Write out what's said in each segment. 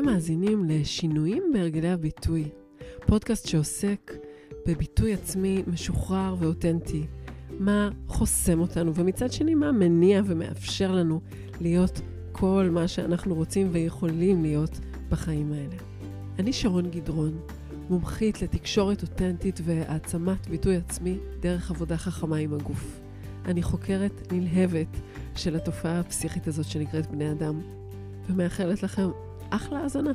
אתם מאזינים לשינויים בהרגלי הביטוי, פודקאסט שעוסק בביטוי עצמי משוחרר ואותנטי, מה חוסם אותנו, ומצד שני מה מניע ומאפשר לנו להיות כל מה שאנחנו רוצים ויכולים להיות בחיים האלה. אני שרון גדרון, מומחית לתקשורת אותנטית והעצמת ביטוי עצמי דרך עבודה חכמה עם הגוף. אני חוקרת נלהבת של התופעה הפסיכית הזאת שנקראת בני אדם, ומאחלת לכם אחלה האזנה.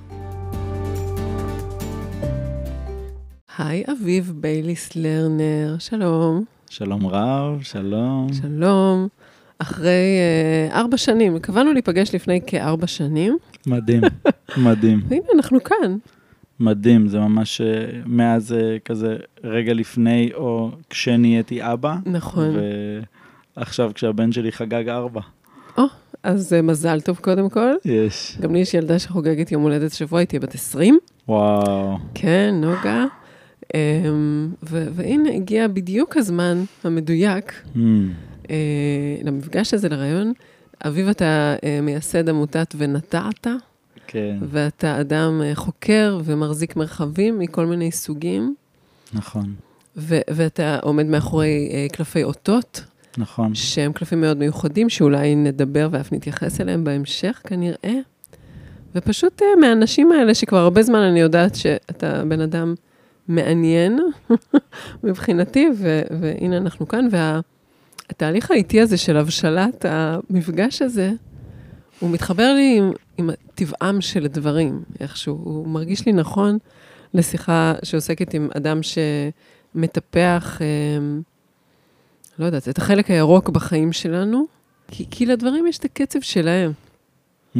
היי, אביב בייליס לרנר, שלום. שלום רב, שלום. שלום. אחרי uh, ארבע שנים, קבענו להיפגש לפני כארבע שנים. מדהים, מדהים. והנה, אנחנו כאן. מדהים, זה ממש uh, מאז uh, כזה רגע לפני, או כשנהייתי אבא. נכון. ועכשיו כשהבן שלי חגג ארבע. אז uh, מזל טוב קודם כל. יש. גם לי יש ילדה שחוגגת יום הולדת שבוע, היא תהיה בת 20. וואו. כן, נוגה. ו- והנה, הגיע בדיוק הזמן המדויק Mm. למפגש הזה, לרעיון. אביב, אתה uh, מייסד עמותת ונטעת, כן, ואתה אדם חוקר ומחזיק מרחבים מכל מיני סוגים, נכון, ו- ואתה עומד מאחורי קלפי אותות, נכון. שהם קלפים מאוד מיוחדים, שאולי נדבר ואף נתייחס אליהם בהמשך כנראה. ופשוט uh, מהאנשים האלה, שכבר הרבה זמן אני יודעת שאתה בן אדם מעניין מבחינתי, ו- והנה אנחנו כאן, והתהליך האיטי הזה של הבשלת המפגש הזה, הוא מתחבר לי עם, עם טבעם של דברים, איכשהו. הוא מרגיש לי נכון לשיחה שעוסקת עם אדם שמטפח, אה, לא יודעת, את החלק הירוק בחיים שלנו, כי, כי לדברים יש את הקצב שלהם. Mm.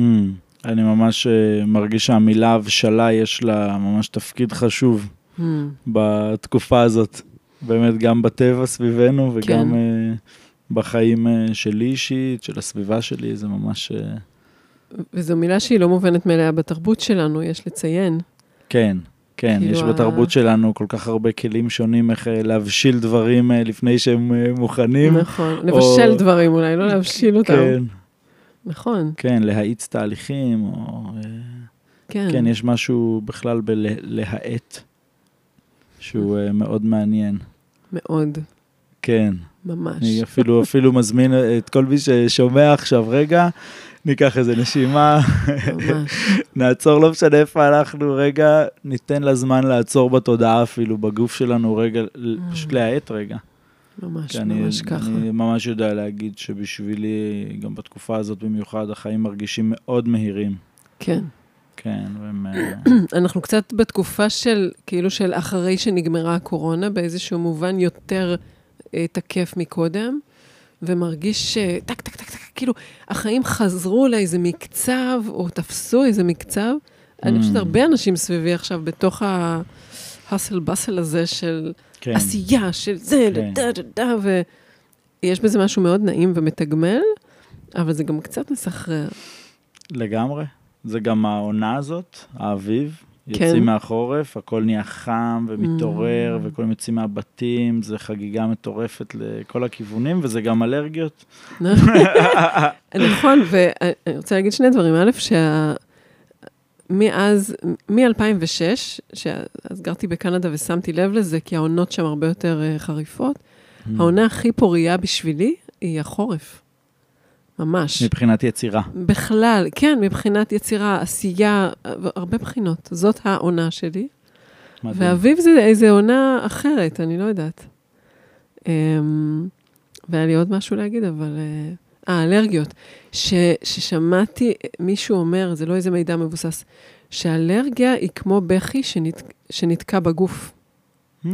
אני ממש uh, מרגיש שהמילה הבשלה יש לה ממש תפקיד חשוב Hmm, בתקופה הזאת. באמת, גם בטבע סביבנו וגם כן. uh, בחיים uh, שלי אישית, של הסביבה שלי, זה ממש... Uh, וזו מילה שהיא לא מובנת מאליה בתרבות שלנו, יש לציין. כן, כן, כאילו יש ה- בתרבות שלנו כל כך הרבה כלים שונים איך אה, להבשיל דברים אה, לפני שהם אה, מוכנים. נכון, לבשל או- דברים אולי, לא להבשיל אותם. כן, נכון, כן, להאיץ תהליכים, או... כן. כן, יש משהו בכלל בלהאט, שהוא מאוד מעניין. מאוד, כן, ממש. אני אפילו, אפילו מזמין את כל מי ששומע עכשיו, רגע, ניקח איזה נשימה. נעצור, לא משנה איפה אנחנו, רגע, ניתן לה זמן לעצור בתודעה אפילו, בגוף שלנו, רגע, פשוט להאט רגע. ממש, אני, ממש ככה. אני ממש יודע להגיד שבשבילי, גם בתקופה הזאת במיוחד, החיים מרגישים מאוד מהירים. כן. כן, והם... אה, אנחנו קצת בתקופה של, כאילו של אחרי שנגמרה הקורונה, באיזשהו מובן יותר אה, תקף מקודם, ומרגיש. טק, טק, טק, טק, כאילו, החיים חזרו לאיזה מקצב, או תפסו איזה מקצב. אני חושבת Mm. הרבה אנשים סביבי עכשיו בתוך ה hustle bustle הזה של כן, עשייה, של זה, כן. דה דה דה, ויש בזה משהו מאוד נעים ומתגמל, אבל זה גם קצת מסחרר. לגמרי. זה גם העונה הזאת, האביב. כן. יוצאים מהחורף, הכל נהיה חם ומתעורר, Mm. וכולם יוצאים מהבתים, זה חגיגה מטורפת לכל הכיוונים, וזה גם אלרגיות. נכון, ואני רוצה להגיד שני דברים. א', שה... מאז, מ-2006, שאז גרתי בקנדה ושמתי לב לזה, כי העונות שם הרבה יותר אה, חריפות, Mm. העונה הכי פורייה בשבילי היא החורף. ממש. מבחינת יצירה. בכלל, כן, מבחינת יצירה, עשייה, הרבה בחינות. זאת העונה שלי. מדהים. ואביב זה איזה עונה אחרת, אני לא יודעת. אמ, והיה לי עוד משהו להגיד, אבל... אה, אה, אלרגיות. ש, ששמעתי מישהו אומר, זה לא איזה מידע מבוסס, שאלרגיה היא כמו בכי שנת, שנתקע בגוף. Hmm,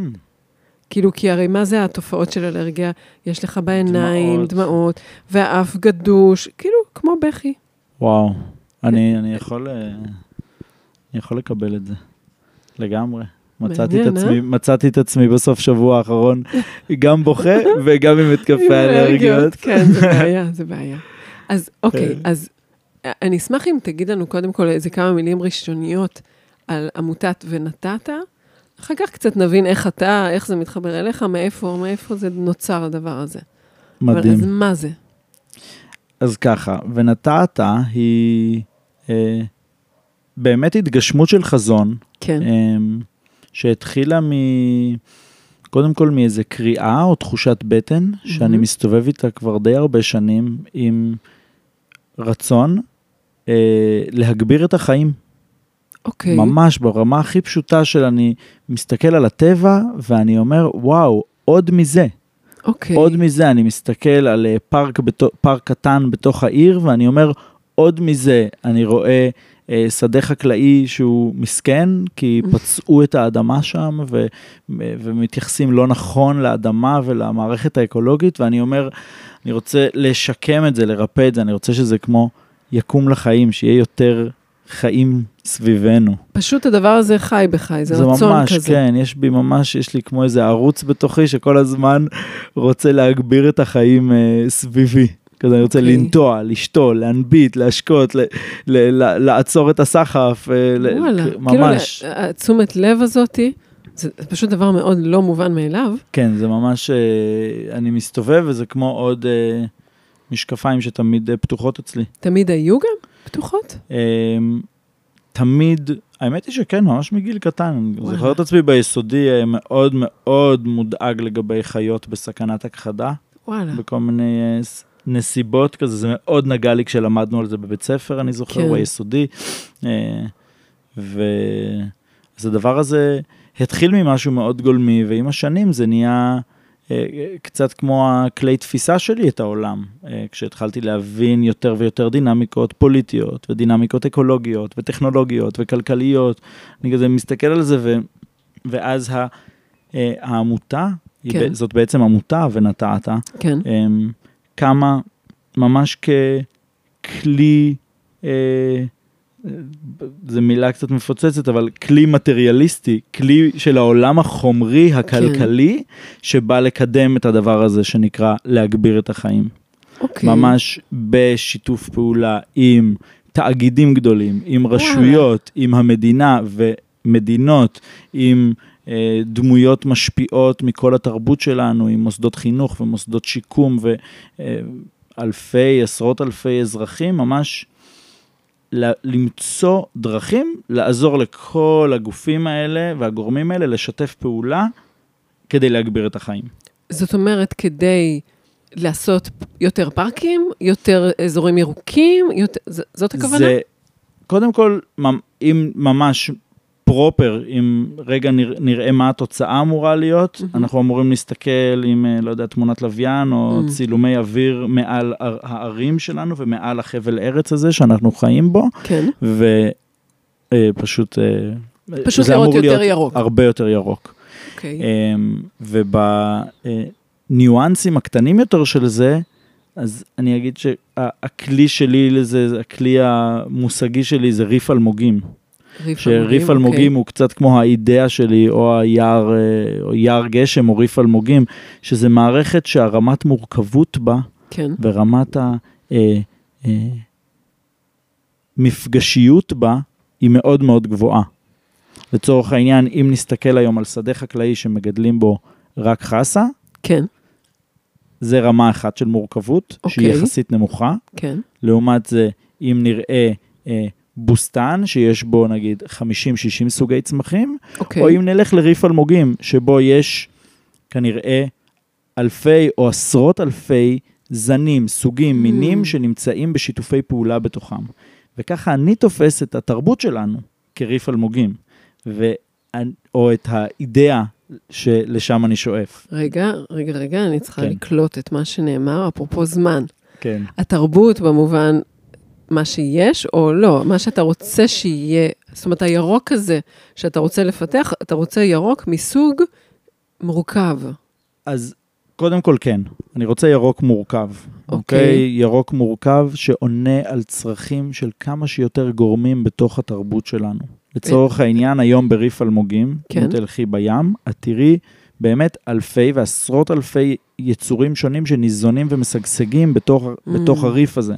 כאילו, כי הרי מה זה התופעות של אלרגיה? יש לך בעיניים דמעות. דמעות, והאף גדוש, כאילו, כמו בכי. וואו, אני, אני יכול, אה, אני יכול לקבל את זה, לגמרי. מצאתי את, עצמי, מצאתי את עצמי בסוף שבוע האחרון גם בוכה וגם עם התקפי אלרגיות. כן, זה בעיה, זה בעיה. אז אוקיי, כן. אז אה, אני אשמח אם תגיד לנו קודם כל איזה כמה מילים ראשוניות על עמותת ונתת. אחר כך קצת נבין איך אתה, איך זה מתחבר אליך, מאיפה, מאיפה זה נוצר הדבר הזה. מדהים. אבל אז מה זה? אז ככה, ונתת היא אה, באמת התגשמות של חזון, כן. אמ, שהתחילה מ... קודם כל מאיזה קריאה או תחושת בטן, שאני מהמם. מסתובב איתה כבר די הרבה שנים, עם רצון אה, להגביר את החיים. אוקיי. ממש ברמה הכי פשוטה של אני מסתכל על הטבע ואני אומר, וואו, עוד מזה. אוקיי. עוד מזה, אני מסתכל על אה, פארק, בתו, פארק קטן בתוך העיר, ואני אומר, עוד מזה, אני רואה אה, שדה חקלאי שהוא מסכן, כי פצעו את האדמה שם, ו, ומתייחסים לא נכון לאדמה ולמערכת האקולוגית, ואני אומר, אני רוצה לשקם את זה, לרפא את זה, אני רוצה שזה כמו יקום לחיים, שיהיה יותר חיים סביבנו. פשוט הדבר הזה חי בך, זה זה רצון ממש, כזה. כן, יש בי ממש, יש לי כמו איזה ערוץ בתוכי שכל הזמן רוצה להגביר את החיים אה, סביבי. כזה אני רוצה אוקיי. לנטוע, לשתול, להנביט, להשקות, ל- ל- ל- לעצור את הסחף, אה, ל- וואלה, כאילו, ממש, ה- התשומת לב הזאתי, זה פשוט דבר מאוד לא מובן מאליו. כן, זה ממש, אה, אני מסתובב וזה כמו עוד אה, משקפיים שתמיד פתוחות אצלי. תמיד היו גם פתוחות? אה, תמיד, האמת היא שכן, ממש מגיל קטן, אני. זוכר את עצמי ביסודי אה, מאוד מאוד מודאג לגבי חיות בסכנת הכחדה. וואלה. בכל מיני אה, נסיבות כזה, זה מאוד נגע לי כשלמדנו על זה בבית ספר, אני זוכר, כן. ביסודי. אה, אז הדבר הזה התחיל ממשהו מאוד גולמי, ועם השנים זה נהיה קצת כמו הכלי תפיסה שלי את העולם. אה, כשהתחלתי להבין יותר ויותר דינמיקות פוליטיות, ודינמיקות אקולוגיות, וטכנולוגיות, וכלכליות, אני כזה מסתכל על זה, ו, ואז ה, אה, העמותה, היא כן. ב- זאת בעצם עמותה ונטעת, כן. אמ, קמה ממש ככלי, אה, זו מילה קצת מפוצצת, אבל כלי מטריאליסטי, כלי של העולם החומרי הכלכלי, שבא לקדם את הדבר הזה שנקרא להגביר את החיים. אוקיי. ממש בשיתוף פעולה עם תאגידים גדולים, עם רשויות, עם המדינה ומדינות, עם אה, דמויות משפיעות מכל התרבות שלנו, עם מוסדות חינוך ומוסדות שיקום ואלפי, עשרות אלפי אזרחים, ממש למצוא דרכים לעזור לכל הגופים האלה והגורמים האלה לשתף פעולה כדי להגביר את החיים. זאת אומרת, כדי לעשות יותר פארקים, יותר אזורים ירוקים, יותר, זאת הכוונה? זה, קודם כל, אם ממש פרופר, אם רגע נרא, נראה מה התוצאה אמורה להיות, מהמם. אנחנו אמורים להסתכל עם, אה, לא יודע, תמונת לוויין או Mm. צילומי אוויר מעל הערים שלנו ומעל החבל ארץ הזה שאנחנו חיים בו, כן. ופשוט... אה, פשוט זה לראות אמור יותר להיות ירוק. הרבה יותר ירוק. אוקיי. אמ, ובניואנסים הקטנים יותר של זה, אז אני אגיד שהכלי שלי לזה, הכלי המושגי שלי זה ריף אלמוגים. ריף שריף אוקיי. אלמוגים הוא קצת כמו האידאה שלי, או היער, אה, או יער גשם, או ריף אלמוגים, שזה מערכת שהרמת מורכבות בה, כן. ורמת המפגשיות בה, היא מאוד מאוד גבוהה. לצורך העניין, אם נסתכל היום על שדה חקלאי שמגדלים בו רק חסה, כן. זה רמה אחת של מורכבות, שהיא אוקיי. יחסית נמוכה. כן. לעומת זה, אם נראה אה, בוסתן, שיש בו נגיד 50-60 סוגי צמחים, אוקיי. או אם נלך לריף אלמוגים, שבו יש כנראה אלפי או עשרות אלפי זנים, סוגים, מינים Mm. שנמצאים בשיתופי פעולה בתוכם. וככה אני תופס את התרבות שלנו כריף אלמוגים, ו... או את האידאה שלשם אני שואף. רגע, רגע, רגע, אני צריכה כן. לקלוט את מה שנאמר, אפרופו זמן. כן. התרבות במובן מה שיש או לא, מה שאתה רוצה שיהיה, זאת אומרת, הירוק הזה שאתה רוצה לפתח, אתה רוצה ירוק מסוג מורכב. אז קודם כל כן, אני רוצה ירוק מורכב. אוקיי. אוקיי? ירוק מורכב שעונה על צרכים של כמה שיותר גורמים בתוך התרבות שלנו. לצורך העניין, היום בריף אלמוגים, כן. אם תלכי בים, את תראי באמת אלפי ועשרות אלפי יצורים שונים שניזונים ומשגשגים בתוך, Mm. בתוך הריף הזה.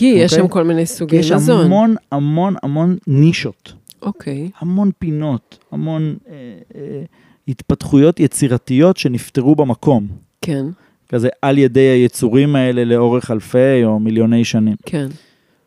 כי יש אוקיי. שם כל מיני סוגי יש מזון. המון המון המון נישות, אוקיי, המון פינות, המון אה, אה, התפתחויות יצירתיות שנפתרו במקום. כן, כזה על ידי היצורים האלה לאורך אלפי או מיליוני שנים. כן.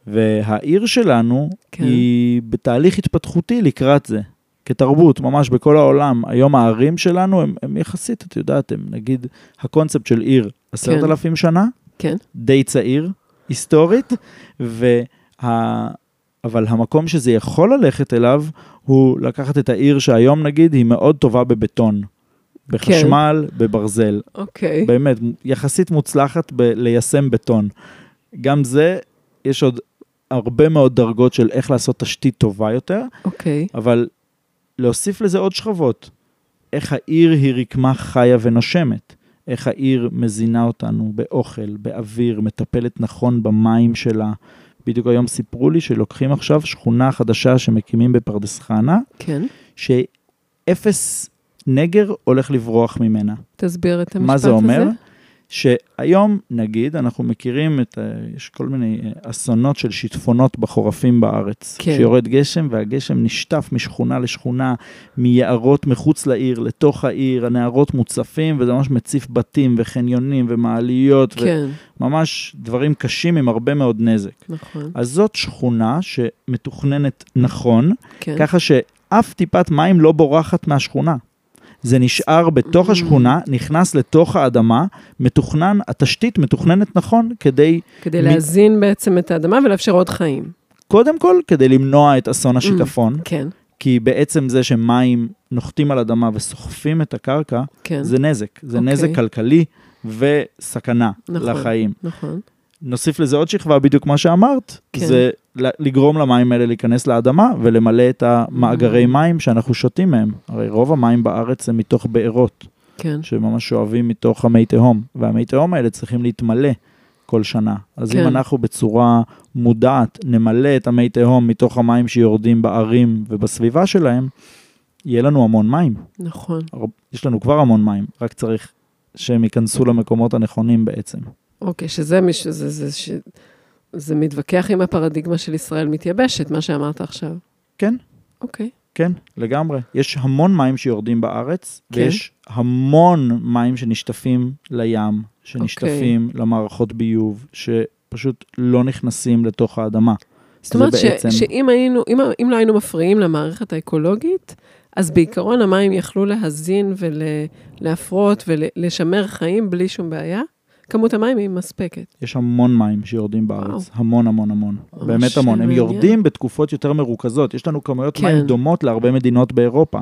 והעיר שלנו כן. היא בתהליך התפתחותי לקראת זה. כתרבות, ממש בכל העולם. היום הערים שלנו הם, הם יחסית, את יודעת, הם נגיד הקונספט של עיר עשרת אלפים שנה, כן, די צעיר, היסטורית, וה... אבל המקום שזה יכול ללכת אליו, הוא לקחת את העיר שהיום נגיד היא מאוד טובה בבטון. בחשמל, כן. בברזל. אוקיי. באמת, יחסית מוצלחת בליישם בטון. גם זה, יש עוד הרבה מאוד דרגות של איך לעשות תשתית טובה יותר, אוקיי. אבל להוסיף לזה עוד שכבות. איך העיר היא רקמה חיה ונושמת. איך העיר מזינה אותנו באוכל, באוויר, מטפלת נכון במים שלה. בדיוק היום סיפרו לי שלוקחים עכשיו שכונה חדשה שמקימים בפרדס חנה, כן. שאפס נגר הולך לברוח ממנה. תסביר את המשפט הזה. מה זה אומר? שהיום, נגיד, אנחנו מכירים את, ה- יש כל מיני אה, אסונות של שיטפונות בחורפים בארץ. כן. שיורד גשם, והגשם נשטף משכונה לשכונה, מיערות מחוץ לעיר, לתוך העיר, הנערות מוצפים, וזה ממש מציף בתים וחניונים ומעליות, כן, וממש דברים קשים עם הרבה מאוד נזק. נכון. אז זאת שכונה שמתוכננת נכון, כן. ככה שאף טיפת מים לא בורחת מהשכונה. זה נשאר בתוך Mm. השכונה, נכנס לתוך האדמה, מתוכנן, התשתית מתוכננת נכון כדי, כדי מ- להזין בעצם את האדמה ולאפשר עוד חיים. קודם כל, כדי למנוע את אסון השיטפון, כן, כי בעצם זה שמים נוחתים על אדמה וסוחפים את הקרקע, כן. זה נזק. זה אוקיי. נזק כלכלי וסכנה נכון. לחיים. נכון. נוסיף לזה עוד שכבה, בדיוק מה שאמרת, כן. זה לגרום למים האלה להיכנס לאדמה ולמלא את המאגרי Mm. מים שאנחנו שותים מהם. הרי רוב המים בארץ הם מתוך בארות, כן. שממש שואבים מתוך המי תהום, והמי תהום האלה צריכים להתמלא כל שנה. אז כן. אם אנחנו בצורה מודעת נמלא את המי תהום מתוך המים שיורדים בערים ובסביבה שלהם, יהיה לנו המון מים. נכון. יש לנו כבר המון מים, רק צריך שהם ייכנסו למקומות הנכונים בעצם. אוקיי, שזה מישהו, זה, זה, ש... זה מתווכח עם הפרדיגמה של ישראל מתייבשת, מה שאמרת עכשיו. כן. אוקיי. כן, לגמרי. יש המון מים שיורדים בארץ, כן. ויש המון מים שנשטפים לים, שנשטפים אוקיי. למערכות ביוב, שפשוט לא נכנסים לתוך האדמה. זאת אומרת ש, בעצם- שאם היינו, אם, אם לא היינו מפריעים למערכת האקולוגית, אז בעיקרון המים יכלו להזין ולהפרות ולשמר חיים בלי שום בעיה. כמות המים היא מספקת. יש המון מים שיורדים בארץ, וואו. המון המון המון, ממש באמת המון. הם. יורדים בתקופות יותר מרוכזות, יש לנו כמויות כן. מים דומות להרבה מדינות באירופה.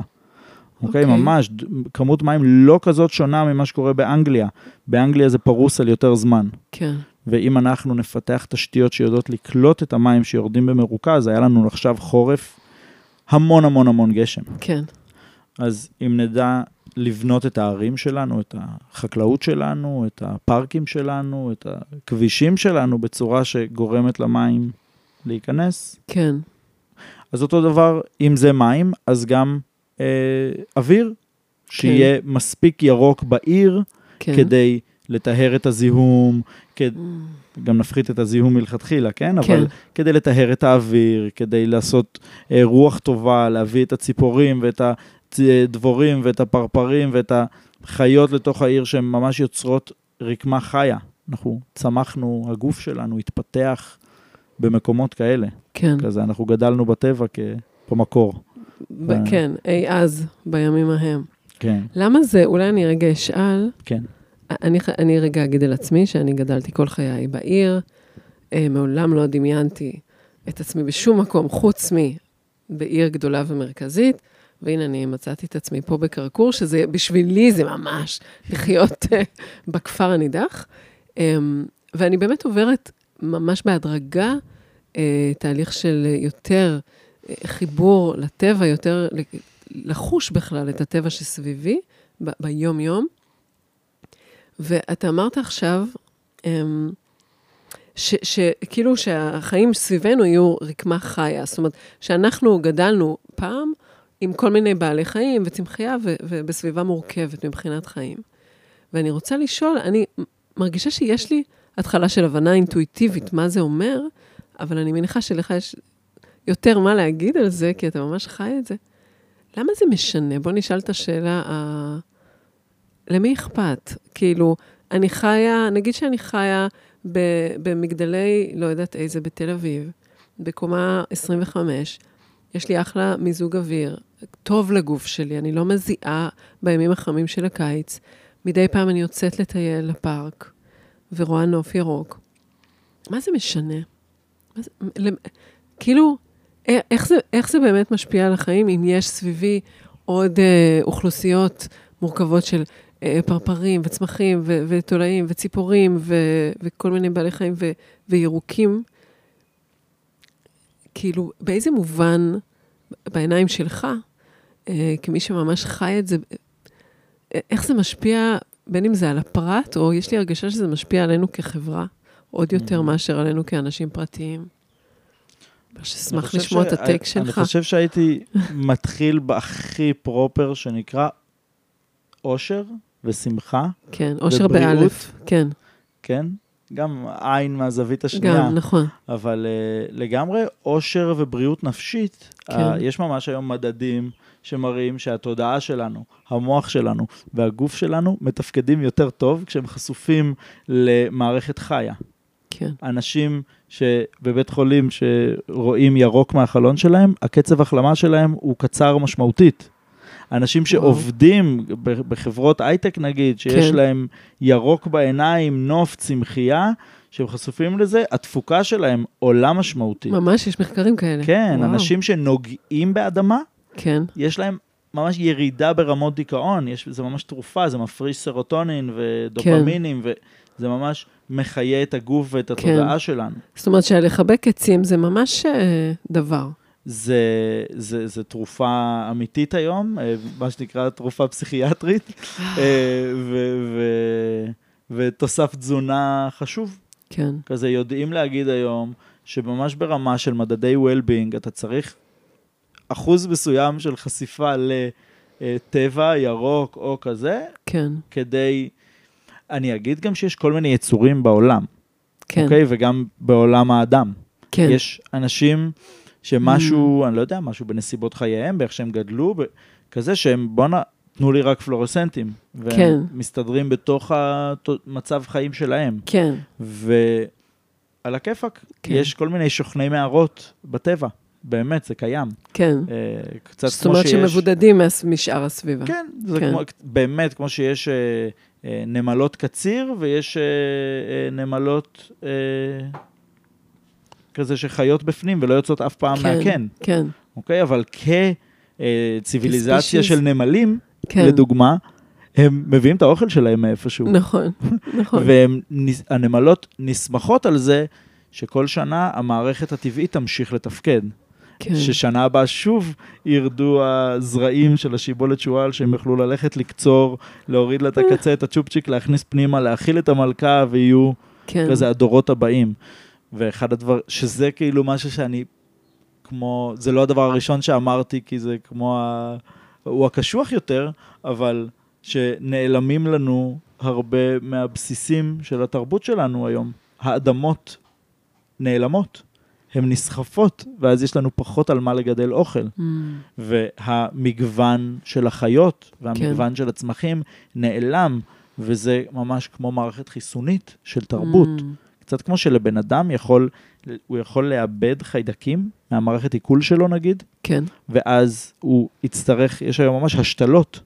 אוקיי, אוקיי. ממש, ד- כמות מים לא כזאת שונה ממה שקורה באנגליה. באנגליה זה פרוס על יותר זמן. כן, ואם אנחנו נפתח תשתיות שיודעות לקלוט את המים שיורדים במרוכז, היה לנו עכשיו חורף המון המון המון גשם. כן, אז אם נדע לבנות את הערים שלנו, את החקלאות שלנו, את הפארקים שלנו, את הכבישים שלנו, בצורה שגורמת למים להיכנס, כן, אז אותו דבר, אם זה מים, אז גם אה, אוויר, שיהיה מספיק ירוק בעיר, כן. כדי לטהר את הזיהום, כד... Mm, גם נפחית את הזיהום מלכתחילה, כן? כן. אבל כדי לטהר את האוויר, כדי לעשות אה, רוח טובה, להביא את הציפורים ואת הדבורים ואת הפרפרים ואת החיות לתוך העיר שהן ממש יוצרות רקמה חיה. אנחנו צמחנו, הגוף שלנו התפתח במקומות כאלה. כן, כזה, אנחנו גדלנו בטבע כ... במקור. ב- כן, אי אז, בימים ההם. כן, למה זה, אולי אני רגע אשאל, כן. אני, אני רגע אגיד על עצמי שאני גדלתי כל חיי בעיר, אה, מעולם לא דמיינתי את עצמי בשום מקום חוץ מבעיר גדולה ומרכזית, והנה אני מצאתי את עצמי פה בקרקור, שזה בשבילי זה ממש לחיות אה, בכפר הנידח. אה, ואני באמת עוברת ממש בהדרגה אה, תהליך של יותר אה, חיבור לטבע, יותר לחוש בכלל את הטבע שסביבי ביום-יום. ואתה אמרת עכשיו, אמ, שכאילו שהחיים סביבנו יהיו רקמה חיה. זאת אומרת, שאנחנו גדלנו פעם עם כל מיני בעלי חיים וצמחייה ו- ובסביבה מורכבת מבחינת חיים. ואני רוצה לשאול, אני מרגישה שיש לי התחלה של הבנה אינטואיטיבית מה זה אומר, אבל אני מניחה שלך יש יותר מה להגיד על זה, כי אתה ממש חי את זה. למה זה משנה? בוא נשאל את השאלה ה... למי אכפת? כאילו, אני חיה, נגיד שאני חיה במגדלי, לא יודעת איזה, בתל אביב, בקומה 25, יש לי אחלה מיזוג אוויר, טוב לגוף שלי, אני לא מזיעה בימים החמים של הקיץ. מדי פעם אני יוצאת לטייל לפארק ורואה נוף ירוק. מה זה משנה? מה זה, למ- כאילו, א- איך זה, איך זה באמת משפיע על החיים אם יש סביבי עוד אה, אוכלוסיות מורכבות של אה, פרפרים וצמחים ו- ותולעים וציפורים ו- וכל מיני בעלי חיים ו- וירוקים? כאילו, באיזה מובן, בעיניים שלך, אה, כמי שממש חי את זה, אה, איך זה משפיע, בין אם זה על הפרט, או יש לי הרגשה שזה משפיע עלינו כחברה, עוד יותר Mhm. מאשר עלינו כאנשים פרטיים? אני אשמח לשמוע ש- את הטייק אני שלך. חושב שהייתי מתחיל בהכי פרופר שנקרא אושר ושמחה, כן, אושר. באלף, כן, כן? גם עין מהזווית השנייה. גם, נכון, אבל uh, לגמרי אושר ובריאות נפשית, כן. uh, יש ממש היום מדדים שמראים שהתודעה שלנו, המוח שלנו והגוף שלנו מתפקדים יותר טוב כשהם חשופים למערכת חיה. כן, אנשים שבבית חולים שרואים ירוק מהחלון שלהם, הקצב החלמה שלהם הוא קצר משמעותית. אנשים שעובדים בחברות הייטק נגיד, שיש כן. להם ירוק בעיניים, נוף, צמחייה, שהם חשופים לזה, התפוקה שלהם עולה משמעותית. ממש יש מחקרים כאלה. כן, וואו. אנשים שנוגעים באדמה, כן, יש להם ממש ירידה ברמות דיכאון, יש, זה ממש תרופה, זה מפריש סרוטונין ודופמינים, וזה ממש מחיה את הגוף ואת התודעה שלנו. זאת אומרת שלחבק עצים זה ממש אה, דבר. זה, זה, זה תרופה אמיתית היום, אה, מה שנקרא תרופה פסיכיאטרית, אה, ו, ו, ותוסף תזונה חשוב. כן, כזה יודעים להגיד היום, שממש ברמה של מדדי well-being, אתה צריך אחוז מסוים של חשיפה לטבע, ירוק או כזה, כן, כדי... אני אגיד גם שיש כל מיני יצורים בעולם, כן, אוקיי? וגם בעולם האדם. כן, יש אנשים שמשהו, אני לא יודע, משהו בנסיבות חייהם, באיך שהם גדלו, כזה שהם, בואנה, תנו לי רק פלורסנטים. והם כן. מסתדרים בתוך המצב חיים שלהם. כן, ועל הכיפאק, כן. יש כל מיני שוכני מערות בטבע. באמת, זה קיים. כן. אה, קצת זאת כמו אומרת שיש... שמבודדים מהס- משאר הסביבה. כן, זה כן. כמו, באמת, כמו שיש אה, אה, נמלות קציר, ויש אה, אה, נמלות אה, כזה שחיות בפנים ולא יוצאות אף פעם כן, מהקן. כן, אוקיי? אבל כציוויליזציה כ-species. של נמלים, כן. לדוגמה, הם מביאים את האוכל שלהם מאיפשהו. נכון, נכון. והנמלות נסמכות על זה שכל שנה המערכת הטבעית תמשיך לתפקד. כן. ששנה הבאה שוב ירדו הזרעים של השיבולת שועל, שהם יוכלו ללכת לקצור, להוריד לה את הקצה, את הצ'ופצ'יק, להכניס פנימה, להאכיל את המלכה, ויהיו כן. כזה הדורות הבאים. ואחד הדבר, שזה כאילו משהו שאני, כמו, זה לא הדבר הראשון שאמרתי, כי זה כמו, ה, הוא הקשוח יותר, אבל שנעלמים לנו הרבה מהבסיסים של התרבות שלנו היום. האדמות נעלמות, הן נסחפות, ואז יש לנו פחות על מה לגדל אוכל. Mm, והמגוון של החיות והמגוון כן. של הצמחים נעלם, וזה ממש כמו מערכת חיסונית של תרבות. mm, קצת כמו שלבן אדם יכול, הוא יכול לאבד חיידקים מהמערכת עיכול שלו נגיד, כן, ואז הוא יצטרך, יש היום ממש השתלות.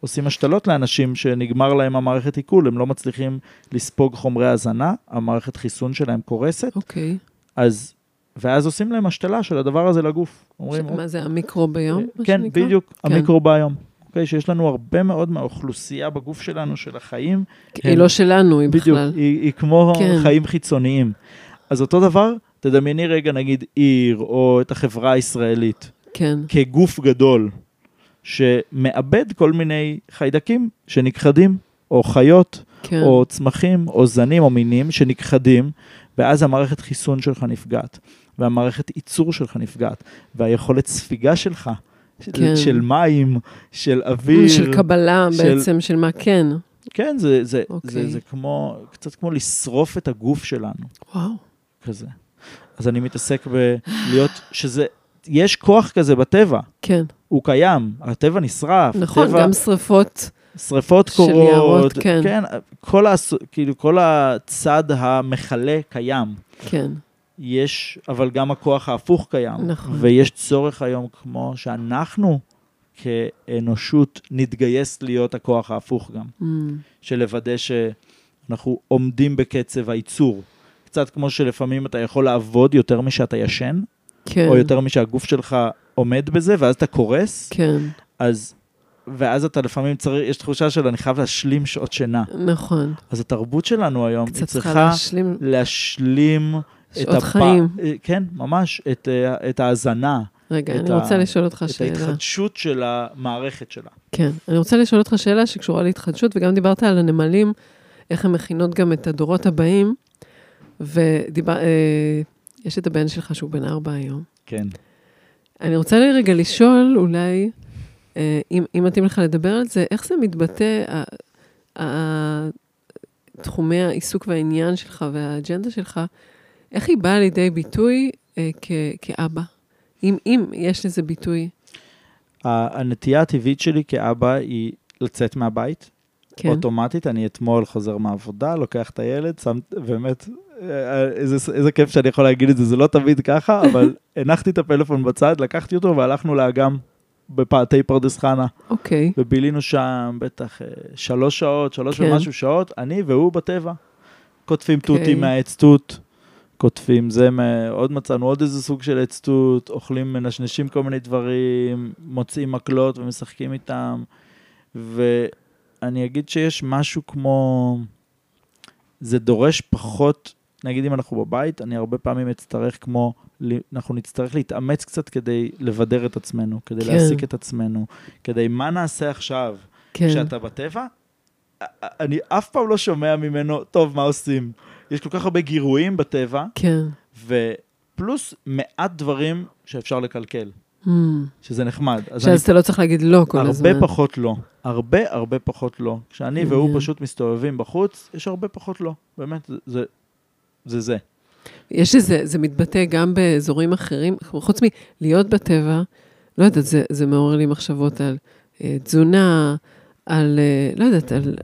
עושים השתלות לאנשים שנגמר להם המערכת עיכול, הם לא מצליחים לספוג חומרי הזנה, המערכת חיסון שלהם קורסת, אוקיי. אז, ואז עושים להם השתלה של הדבר הזה לגוף. אומרים, מה זה, המיקרוביום? מה כן, שנקרא? בדיוק, כן. המיקרוביום. אוקיי, שיש לנו הרבה מאוד מהאוכלוסייה בגוף שלנו, של החיים, היא לא שלנו, היא בדיוק, בכלל. היא, היא כמו כן. חיים חיצוניים. אז אותו דבר, תדמייני רגע נגיד עיר, או את החברה הישראלית, כן, כגוף גדול, שמאבד כל מיני חיידקים שנכחדים, או חיות, כן. או צמחים, או זנים, או מינים שנכחדים, ואז המערכת חיסון שלך נפגעת, והמערכת ייצור שלך נפגעת, והיכולת ספיגה שלך, של, כן. של מים, של אוויר. של קבלה של- בעצם, של מה כן. כן, זה, זה, אוקיי. זה, זה כמו, קצת כמו לשרוף את הגוף שלנו, וואו. כזה. אז אני מתעסק בלהיות, שזה, יש כוח כזה בטבע, כן, הוא קיים, הטבע נשרף, נכון, הטבע, גם שריפות שריפות של קורות, יערות, כן. כן, כל, הס... כאילו, כל הצד המכלה קיים. כן, יש, אבל גם הכוח ההפוך קיים. נכון. ויש צורך היום, כמו שאנחנו כאנושות נתגייס להיות הכוח ההפוך גם. Mm, של לוודא שאנחנו עומדים בקצב הייצור. קצת כמו שלפעמים אתה יכול לעבוד יותר משאתה ישן, כן, או יותר משהגוף שלך עומד בזה, ואז אתה קורס, כן, אז... ואז אתה לפעמים צריך, יש תחושה של אני חייב להשלים שעות שינה. נכון. אז התרבות שלנו היום, היא צריכה להשלים להשלים את שעות חיים. אה, כן, ממש, את, אה, את ההאזנה, רגע, את אני ה- רוצה לשאול אותך את שאלה. ההתחדשות של המערכת שלה. כן, אני רוצה לשאול אותך שאלה שקשורה להתחדשות, וגם דיברת על הנמלים, איך הן מכינות גם את הדורות הבאים, ודיבר... אה, יש את הבן שלך שהוא בן ארבע היום. כן. אני רוצה רגע לשאול, אולי, אם, אם מתאים לך לדבר על זה, איך זה מתבטא, תחומי העיסוק והעניין שלך והאג'נדה שלך, איך היא באה לידי ביטוי אה, כ, כאבא? אם, אם יש לזה ביטוי, הנטייה הטבעית שלי כאבא היא לצאת מהבית, כן. אוטומטית, אני אתמול חוזר מהעבודה, לוקח את הילד, שם, באמת, אה, איזה, איזה כיף שאני יכול להגיד את זה, זה לא תמיד ככה, אבל הנחתי את הפלאפון בצד, לקחתי אותו והלכנו לאגם בפאתי פרדס חנה, אוקיי, ובילינו שם בטח אה, שלוש שעות, שלוש כן. ומשהו שעות, אני והוא בטבע. קוטפים אוקיי. תותים מהעץ תות, קוטפים זה, עוד מצאנו עוד איזה סוג של עץ תות, אוכלים, מנשנשים כל מיני דברים, מוצאים מקלות ומשחקים איתם, ואני אגיד שיש משהו כמו, זה דורש פחות, נגיד אם אנחנו בבית, אני הרבה פעמים אצטרך כמו, אנחנו נצטרך להתאמץ קצת כדי לבדר את עצמנו, כדי כן. להעסיק את עצמנו, כדי מה נעשה עכשיו, כן. כשאתה בטבע, אני אף פעם לא שומע ממנו, טוב, מה עושים? יש כל כך הרבה גירויים בטבע, כן. ופלוס מעט דברים שאפשר לקלקל, Mm. שזה נחמד. אז אני שאז אתה לא צריך להגיד לא כל הזמן. הרבה פחות לא. הרבה הרבה פחות לא. כשאני והוא מעניין. פשוט מסתובבים בחוץ, יש הרבה פחות לא. באמת, זה. זה זה. יש איזה, זה מתבטא גם באזורים אחרים, חוץ מלהיות בטבע, לא יודעת, זה, זה מעורר לי מחשבות על אה, תזונה, על, אה, לא יודעת, על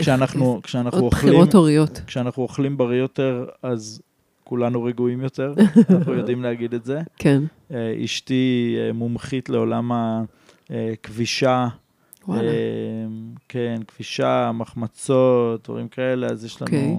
כשאנחנו, כשאנחנו עוד אוכלים, בחירות הוריות. כשאנחנו אוכלים בריא יותר, אז כולנו רגועים יותר, אנחנו יודעים להגיד את זה. כן, אה, אשתי אה, מומחית לעולם הכבישה, וואלה. אה, כן, כבישה, מחמצות, דברים כאלה, אז יש לנו... אוקיי.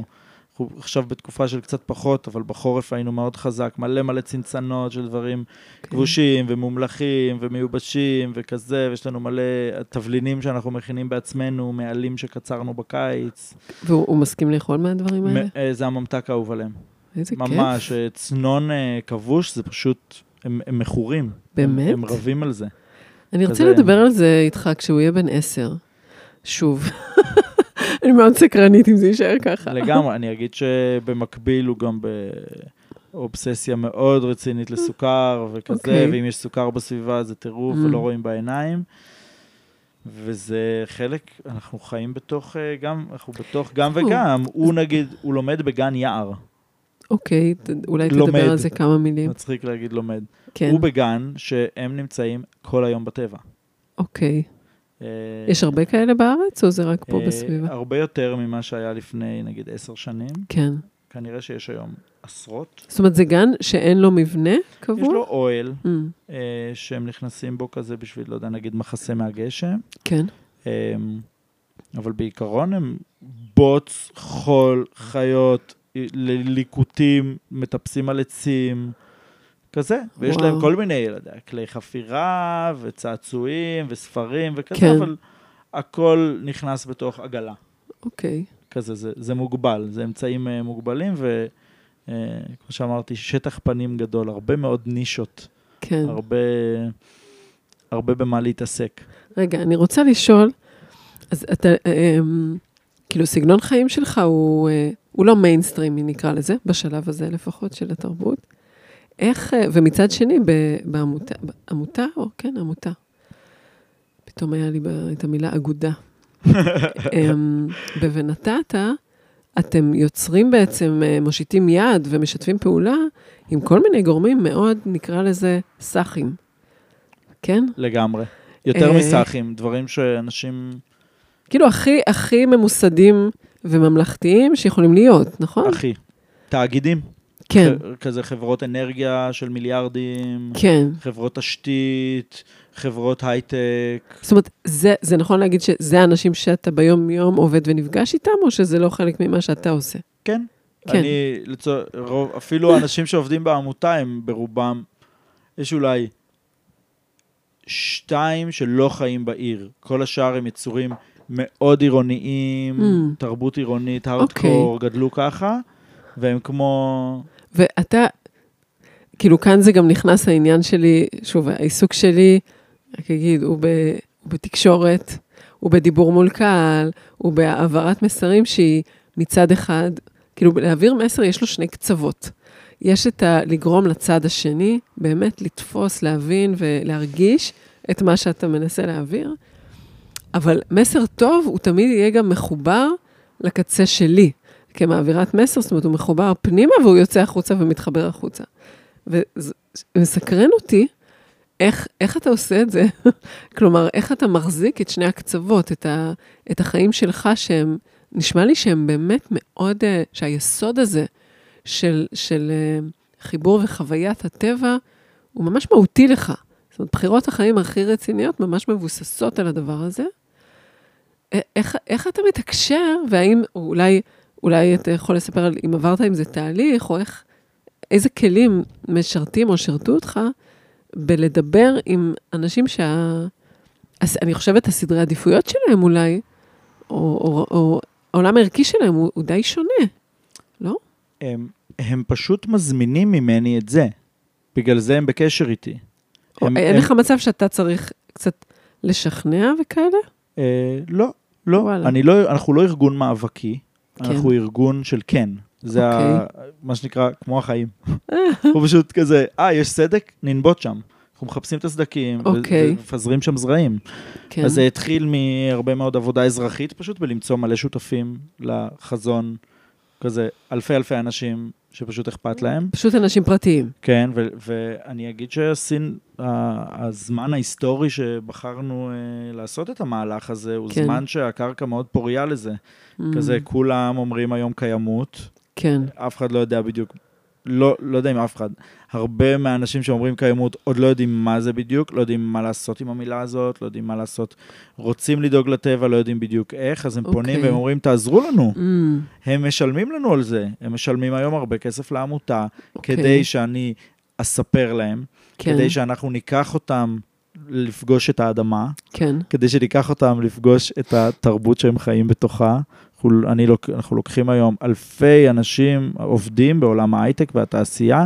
אנחנו עכשיו בתקופה של קצת פחות, אבל בחורף היינו מאוד חזק, מלא מלא צנצנות של דברים כן. כבושים ומומלכים ומיובשים וכזה, ויש לנו מלא תבלינים שאנחנו מכינים בעצמנו, מעלים שקצרנו בקיץ. והוא הוא מסכים לאכול מהדברים האלה? אה, זה הממתק האהוב עליהם. איזה כיף. ממש, אה, צנון אה, כבוש זה פשוט, הם הם מכורים. באמת? הם, הם רבים על זה. אני רוצה לדבר על זה איתך כשהוא יהיה בן עשר. שוב. אני מאוד סקרנית אם זה יישאר ככה. לגמרי, אני אגיד שבמקביל הוא גם באובססיה מאוד רצינית לסוכר וכזה, אוקיי. ואם יש סוכר בסביבה זה טירוף Mm. ולא רואים בעיניים. וזה חלק, אנחנו חיים בתוך אה, גם, אנחנו בתוך גם. וגם. הוא נגיד, הוא לומד בגן יער, אוקיי, אולי. תדבר על זה כמה מילים. מצחיק להגיד לומד. כן, הוא בגן שהם נמצאים כל היום בטבע. אוקיי. אה, יש הרבה כאלה בארץ, או זה רק פה אה, בסביבה? הרבה יותר ממה שהיה לפני נגיד עשר שנים. כן. כנראה שיש היום עשרות. זאת אומרת, זה גן שאין לו מבנה קבוע? יש לו אוהל, Mm, אה, שהם נכנסים בו כזה בשביל, לא יודע, נגיד מחסה מהגשם. כן. אה, אבל בעיקרון הם בוץ, חול, חיות, ליקוטים, מטפסים על עצים, כזה. ויש וואו. להם כל מיני, לא יודע, כלי חפירה וצעצועים וספרים וכזה, כן. אבל הכל נכנס בתוך עגלה. אוקיי. כזה, זה, זה מוגבל, זה אמצעים אה, מוגבלים, וכמו שאמרתי, שטח פנים גדול, הרבה מאוד נישות, כן. הרבה, הרבה במה להתעסק. רגע, אני רוצה לשאול, אז אתה, אה, אמ, כאילו, סגנון חיים שלך הוא, אה, הוא לא מיינסטרימי, נקרא לזה, בשלב הזה לפחות של התרבות. איך, אה, ומצד שני, בעמותה, עמותה, או כן, עמותה. פתאום היה לי את המילה אגודה. אמ, ב"ונטעת", אתם יוצרים בעצם, אה, מושיטים יד ומשתפים פעולה עם כל מיני גורמים מאוד, נקרא לזה, סאחים. כן? לגמרי. יותר אה. מסאחים, דברים שאנשים כאילו הכי, הכי ממוסדים וממלכתיים שיכולים להיות, נכון? אחי. תאגידים. כן, כזה חברות אנרגיה של מיליארדים, כן. חברות תשתית, חברות הייטק. זאת אומרת, זה, זה נכון להגיד שזה האנשים שאתה ביום-יום עובד ונפגש איתם, או שזה לא חלק ממה שאתה עושה? כן. כן. אני, לצור... רוב, אפילו האנשים שעובדים בעמותה הם ברובם, יש אולי שתיים שלא חיים בעיר. כל השאר הם יצורים מאוד עירוניים, Mm. תרבות עירונית, הארדקור, גדלו ככה, והם כמו... ואתה, כאילו כאן זה גם נכנס העניין שלי, שוב, העיסוק שלי, רק אגיד, הוא, ב, הוא בתקשורת, הוא בדיבור מול קהל, הוא בהעברת מסרים שהיא מצד אחד, כאילו להעביר מסר יש לו שני קצוות. יש את ה... לגרום לצד השני, באמת לתפוס, להבין ולהרגיש את מה שאתה מנסה להעביר, אבל מסר טוב הוא תמיד יהיה גם מחובר לקצה שלי. כמעבירת מסר, זאת אומרת, הוא מחובר פנימה והוא יוצא החוצה ומתחבר החוצה. ומסקרן אותי איך, איך אתה עושה את זה, כלומר, איך אתה מחזיק את שני הקצוות, את, ה, את החיים שלך, שהם, נשמע לי שהם באמת מאוד, אה, שהיסוד הזה של, של אה, חיבור וחוויית הטבע, הוא ממש מהותי לך. זאת אומרת, בחירות החיים הכי רציניות ממש מבוססות על הדבר הזה. איך, איך אתה מתקשר, והאם אולי, אולי אתה יכול לספר על אם עברת עם זה תהליך, או איך, איזה כלים משרתים או שירתו אותך בלדבר עם אנשים שה... אני חושבת, הסדרי עדיפויות שלהם אולי, או, או, או העולם הערכי שלהם הוא, הוא די שונה, לא? הם, הם פשוט מזמינים ממני את זה. בגלל זה הם בקשר איתי. או, הם- אין הם- לך מצב שאתה צריך קצת לשכנע וכאלה? אה, לא, לא. וואלה. אני לא, אנחנו לא ארגון מאבקי, כן. אנחנו ארגון של כן. זה ה, אוקיי. מה שנקרא, כמו החיים. הוא פשוט כזה, אה, יש סדק? ננבוט שם. אנחנו מחפשים את הסדקים, ו- אוקיי. ומפזרים שם זרעים. כן. אז זה התחיל מהרבה מאוד עבודה אזרחית, פשוט בלמצוא מלא שותפים לחזון, כזה אלפי אלפי אנשים שפשוט אכפת להם. פשוט אנשים פרטיים. כן, ו- ואני אגיד שהסין, הזמן ההיסטורי שבחרנו אה, לעשות את המהלך הזה, הוא כן. זמן שהקרקע מאוד פוריה לזה. כזה, Mm, כולם אומרים היום קיימות, כן, אף אחד לא יודע בדיוק, לא, לא יודע אם אף אחד, הרבה מהאנשים שאומרים קיימות עוד לא יודעים מה זה בדיוק, לא יודעים מה לעשות עם המילה הזאת, לא יודעים מה לעשות, רוצים לדאוג לטבע, לא יודעים בדיוק איך, אז הם פונים אוקיי. והם אומרים, תעזרו לנו. Mm, הם משלמים לנו על זה, הם משלמים היום הרבה כסף לעמותה, אוקיי. כדי שאני אספר להם, כן, כדי שאנחנו ניקח אותם לפגוש את האדמה, כן, כדי שניקח אותם לפגוש את התרבות שהם חיים בתוכה. אנחנו, אני אנחנו לוקחים היום אלפי אנשים עובדים בעולם ההייטק והתעשייה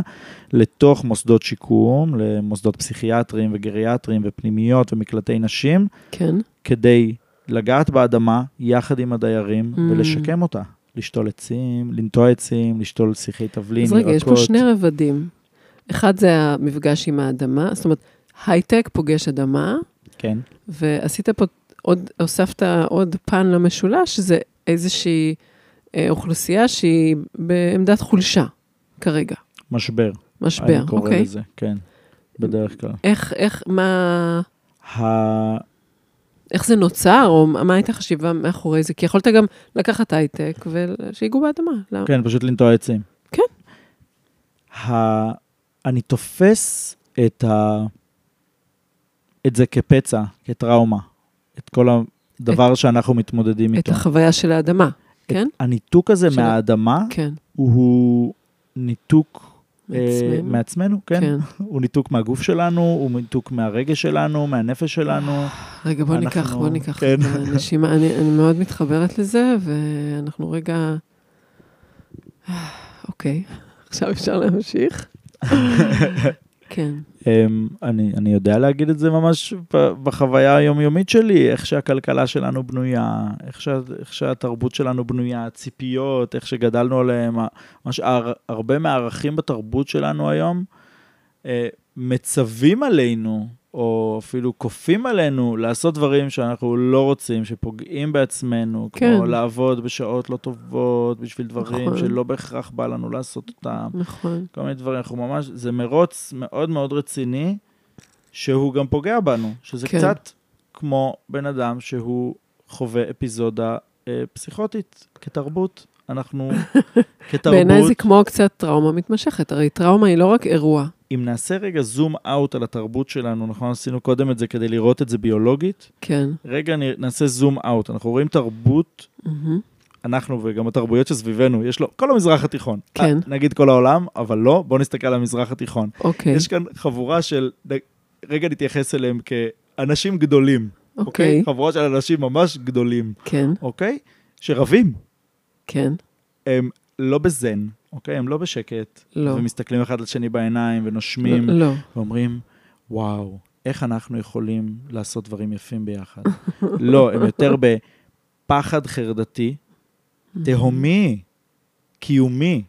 לתוך מוסדות שיקום, למוסדות פסיכיאטריים וגריאטריים ופנימיות ומקלטי נשים, כן. כדי לגעת באדמה יחד עם הדיירים Mm. ולשקם אותה. לשתול עצים, לנטוע עצים, לשתול שיחי תבלין, אז רגע, יש פה שני רבדים. אחד זה המפגש עם האדמה, זאת אומרת, הייטק פוגש אדמה, כן, ועשית פה עוד, הוספת עוד פן למשולש, שזה איזושהי אה, אוכלוסייה שהיא בעמדת חולשה כרגע, משבר. משבר, אני קורא אוקיי? לזה, כן, בדרך כלל. איך, איך, מה, ה... איך זה נוצר, או מה הייתה חשיבה מאחורי זה? כי יכולת גם לקחת הייטק ושיגעו באדמה. למה? כן, פשוט לנטוע עצים. כן. ה... אני תופס את, ה... את זה כפצע, כטראומה, את כל הדבר שאנחנו מתמודדים את איתו. החוויה של האדמה, כן? את הניתוק הזה של מהאדמה כן. הוא ניתוק אה, מעצמנו. מעצמנו, כן. כן. הוא ניתוק מהגוף שלנו, הוא ניתוק מהרגש שלנו, מהנפש שלנו. רגע, בוא אנחנו- ניקח, בוא ניקח כן. את הנשימה. אני, אני מאוד מתחברת לזה, ואנחנו רגע... אוקיי, עכשיו אפשר להמשיך? כן, אמ, אני, אני יודע להגיד את זה ממש בחוויה היומיומית שלי, איך שהכלכלה שלנו בנויה, איך, שה, איך שהתרבות שלנו בנויה, הציפיות, איך שגדלנו עליהם, ממש הר, הרבה מהערכים בתרבות שלנו היום אה, מצווים עלינו, או אפילו כופים עלינו לעשות דברים שאנחנו לא רוצים, שפוגעים בעצמנו, כן. כמו לעבוד בשעות לא טובות, בשביל דברים נכון. שלא בהכרח בא לנו לעשות אותם. נכון. כל מיני דברים, אנחנו ממש, זה מרוץ מאוד מאוד רציני, שהוא גם פוגע בנו, שזה כן. קצת כמו בן אדם שהוא חווה אפיזודה אה, פסיכוטית כתרבות. אנחנו כתרבות, בעיניי זה כמו קצת טראומה מתמשכת, הרי טראומה היא לא רק אירוע. אם נעשה רגע זום אאוט על התרבות שלנו, נכון, עשינו קודם את זה כדי לראות את זה ביולוגית, כן. רגע נעשה זום אאוט. אנחנו רואים תרבות. אנחנו וגם התרבויות שסביבנו, יש לו, כל המזרח התיכון. כן. אה, נגיד כל העולם, אבל לא, בואו נסתכל על המזרח התיכון. אוקיי. יש כאן חבורה של, רגע נתייחס אליהם כאנשים גדולים, אוקיי? אוקיי. חבורה של אנשים ממש גדולים, כן, אוקיי? שרבים. כן. הם לא בזן, אוקיי? הם לא בשקט. לא. ומסתכלים אחד לשני בעיניים ונושמים, לא. ואומרים, וואו, איך אנחנו יכולים לעשות דברים יפים ביחד? לא, הם יותר בפחד חרדתי, תהומי, קיומי,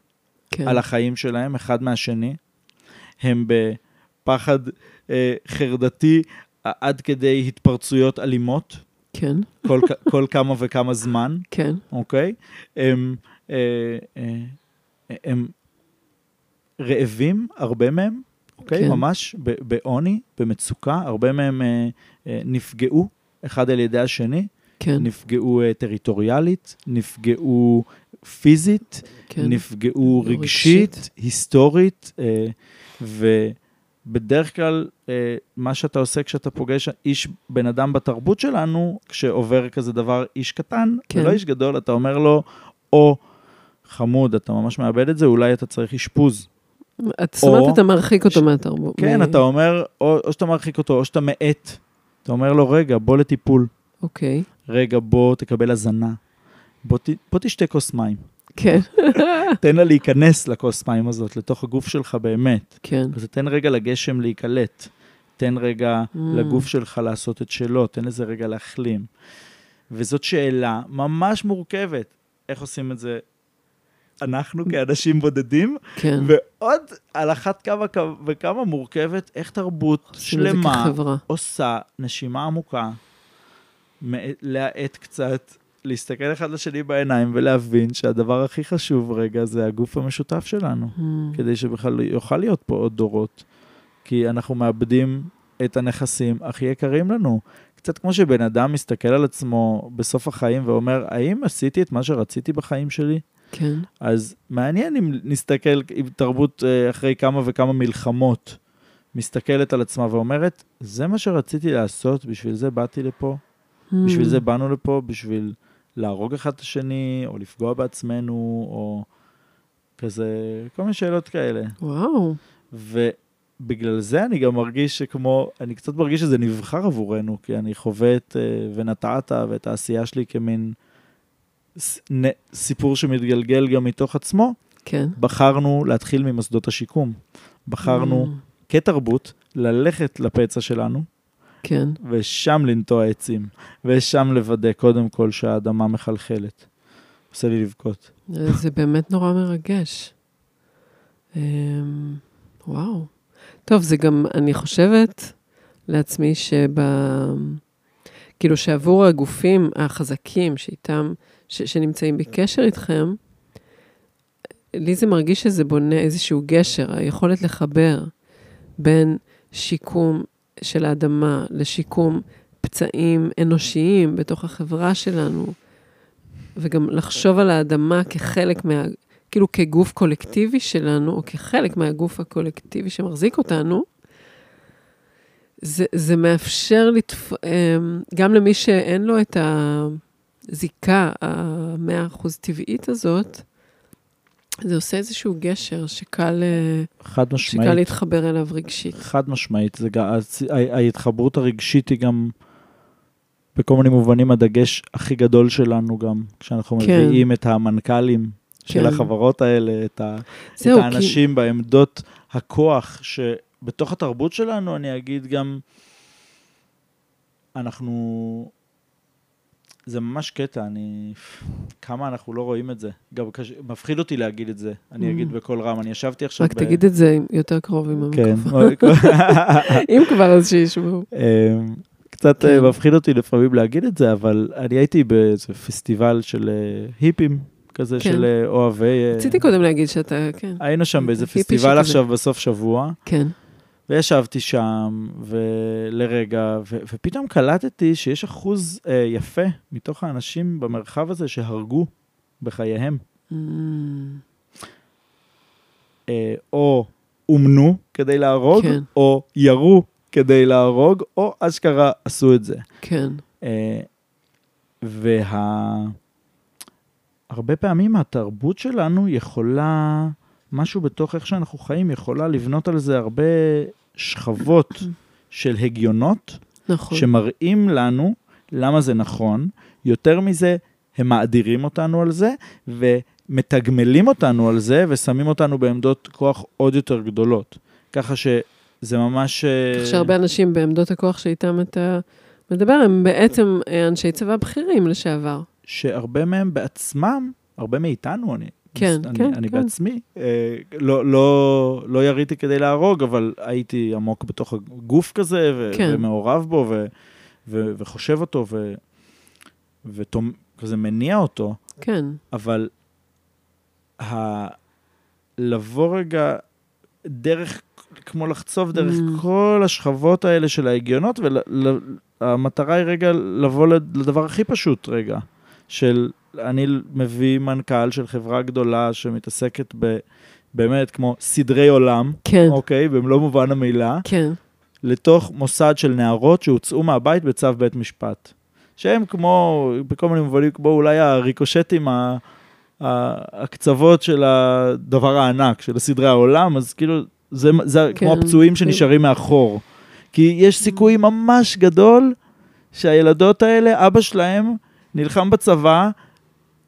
כן. על החיים שלהם, אחד מהשני. הם בפחד אה, חרדתי עד כדי התפרצויות אלימות, כן, כל, כל כמה וכמה זמן. כן. אוקיי? הם, אה, אה, רעבים, הרבה מהם, אוקיי? כן. ממש בעוני, במצוקה, הרבה מהם אה, אה, נפגעו אחד על ידי השני, כן, נפגעו אה, טריטוריאלית, נפגעו פיזית, כן. נפגעו רגשית. רגשית, היסטורית, אה, ובדרך כלל אה, מה שאתה עושה כשאתה פוגש איש, בן אדם בתרבות שלנו, כשעובר כזה דבר איש קטן, כן. ולא איש גדול, אתה אומר לו, או חמוד, אתה ממש מאבד את זה, אולי אתה צריך אשפוז. את- זאת אומרת, או- אתה מרחיק אותו ש- מהתרבות. כן, מ- אתה אומר, או, או שאתה מרחיק אותו, או שאתה מאט. אתה אומר לו, רגע, בוא לטיפול. אוקיי, רגע, בוא תקבל הזנה. בוא, ת, בוא תשתה כוס מים. כן, תן לה להיכנס לכוס מים הזאת, לתוך הגוף שלך באמת. כן. אז תן רגע לגשם להיקלט. תן רגע Mm. לגוף שלך לעשות את שלו, תן לזה רגע להחלים. וזאת שאלה ממש מורכבת. איך עושים את זה אנחנו כאנשים בודדים? כן. ועוד על אחת כמה וכמה מורכבת, איך תרבות שלמה. עושה נשימה עמוקה, להאט קצת, להסתכל אחד לשני בעיניים ולהבין שהדבר הכי חשוב רגע זה הגוף המשותף שלנו, Mm, כדי שבכלל יוכל להיות פה עוד דורות. כי אנחנו מאבדים את הנכסים הכי יקרים לנו. קצת כמו שבן אדם מסתכל על עצמו בסוף החיים ואומר, האם עשיתי את מה שרציתי בחיים שלי? כן, אז מעניין אם נסתכל, אם תרבות אה, אחרי כמה וכמה מלחמות מסתכלת על עצמה ואומרת, זה מה שרציתי לעשות, בשביל זה באתי לפה, בשביל Mm, זה באנו לפה, בשביל להרוג אחד את השני, או לפגוע בעצמנו, או כזה, כל מיני שאלות כאלה. וואו, ובגלל זה אני גם מרגיש שכמו, אני קצת מרגיש שזה נבחר עבורנו, כי אני חווה את אה, ונטעת ואת העשייה שלי כמין סיפור שמתגלגל גם מתוך עצמו. כן. בחרנו להתחיל ממוסדות השיקום. בחרנו Mm, כתרבות ללכת לפצע שלנו, כן, ושם לנטוע עצים, ושם לוודא קודם כל שהאדמה מחלחלת. עושה לי לבכות. זה באמת נורא מרגש. אמ, וואו. טוב, זה גם, אני חושבת לעצמי שב... כאילו שעבור הגופים החזקים שאיתם, ש, שנמצאים בקשר איתכם, לי זה מרגיש שזה בונה איזשהו גשר, היכולת לחבר בין שיקום של האדמה לשיקום פצעים אנושיים בתוך החברה שלנו, וגם לחשוב על האדמה כחלק מה... כאילו כגוף קולקטיבי שלנו, או כחלק מהגוף הקולקטיבי שמחזיק אותנו, זה, זה מאפשר לתפ... אמ, גם למי שאין לו את הזיקה המאה אחוז טבעית הזאת, זה עושה איזשהו גשר שקל, אה, חד שקל משמעית. להתחבר אליו רגשית. חד משמעית. זה גם, ההתחברות הרגשית היא גם, בכל מיני מובנים, הדגש הכי גדול שלנו גם, כשאנחנו כן. מביאים את המנכ"לים של כן. החברות האלה, את, ה, זהו, את האנשים בעמדות הכוח, שבתוך התרבות שלנו, אני אגיד גם, אנחנו... זה ממש קטע, אני... כמה אנחנו לא רואים את זה. גם קש... מפחיד אותי להגיד את זה, אני Mm. אגיד בקול רם. אני ישבתי עכשיו... רק תגיד את זה יותר קרוב עם כן. המיקרופון. אם כבר, אז שישמעו. אמ, קצת כן. אה, מפחיד אותי לפעמים להגיד את זה, אבל אני הייתי באיזה פסטיבל של אה, היפים, כזה כן. של אה, אוהבי... רציתי קודם להגיד שאתה, כן, היינו שם באיזה פסטיבל. עכשיו בסוף שבוע, כן, וישבתי שם, ולרגע, ו- ופתאום קלטתי שיש אחוז אה, יפה מתוך האנשים במרחב הזה שהרגו בחייהם. Mm, אה, או אומנו כדי להרוג, כן. או ירו כדי להרוג, או אשכרה עשו את זה. כן. אה, וה... הרבה פעמים התרבות שלנו יכולה, משהו בתוך איך שאנחנו חיים, יכולה לבנות על זה הרבה שכבות של הגיונות, נכון. שמראים לנו למה זה נכון. יותר מזה, הם מאדירים אותנו על זה, ומתגמלים אותנו על זה, ושמים אותנו בעמדות כוח עוד יותר גדולות. ככה שזה ממש... אה, כך שהרבה אנשים בעמדות הכוח שאיתם אתה מדבר, הם בעצם אה, אנשי צבא בכירים לשעבר. שהרבה מהם בעצמם, הרבה מאיתנו, אני, כן, אני, כן, אני כן. בעצמי, אה, לא, לא, לא יריתי כדי להרוג, אבל הייתי עמוק בתוך הגוף כזה, ו- כן. ומעורב בו, ו- ו- וחושב אותו, ו- וכזה מניע אותו, כן. אבל... ה- לבוא רגע דרך, כמו לחצוב דרך Mm. כל השכבות האלה של ההגיונות, והמטרה היא רגע לבוא לד- לדבר הכי פשוט רגע, של אני מביא מנכ"ל של חברה גדולה שמתעסקת ב... באמת כמו סדרי עולם, כן. אוקיי, במלוא מובן המילה, כן. לתוך מוסד של נערות שהוצאו מהבית בצו בית משפט. שהם כמו, בכל מיני מובנים, כמו אולי הריקושטים, ה- ה- הקצוות של הדבר הענק, של סדרי העולם, אז כאילו, זה, זה כן. כמו הפצועים שנשארים מאחור. כי יש סיכוי ממש גדול שהילדות האלה, אבא שלהם נלחם בצבא,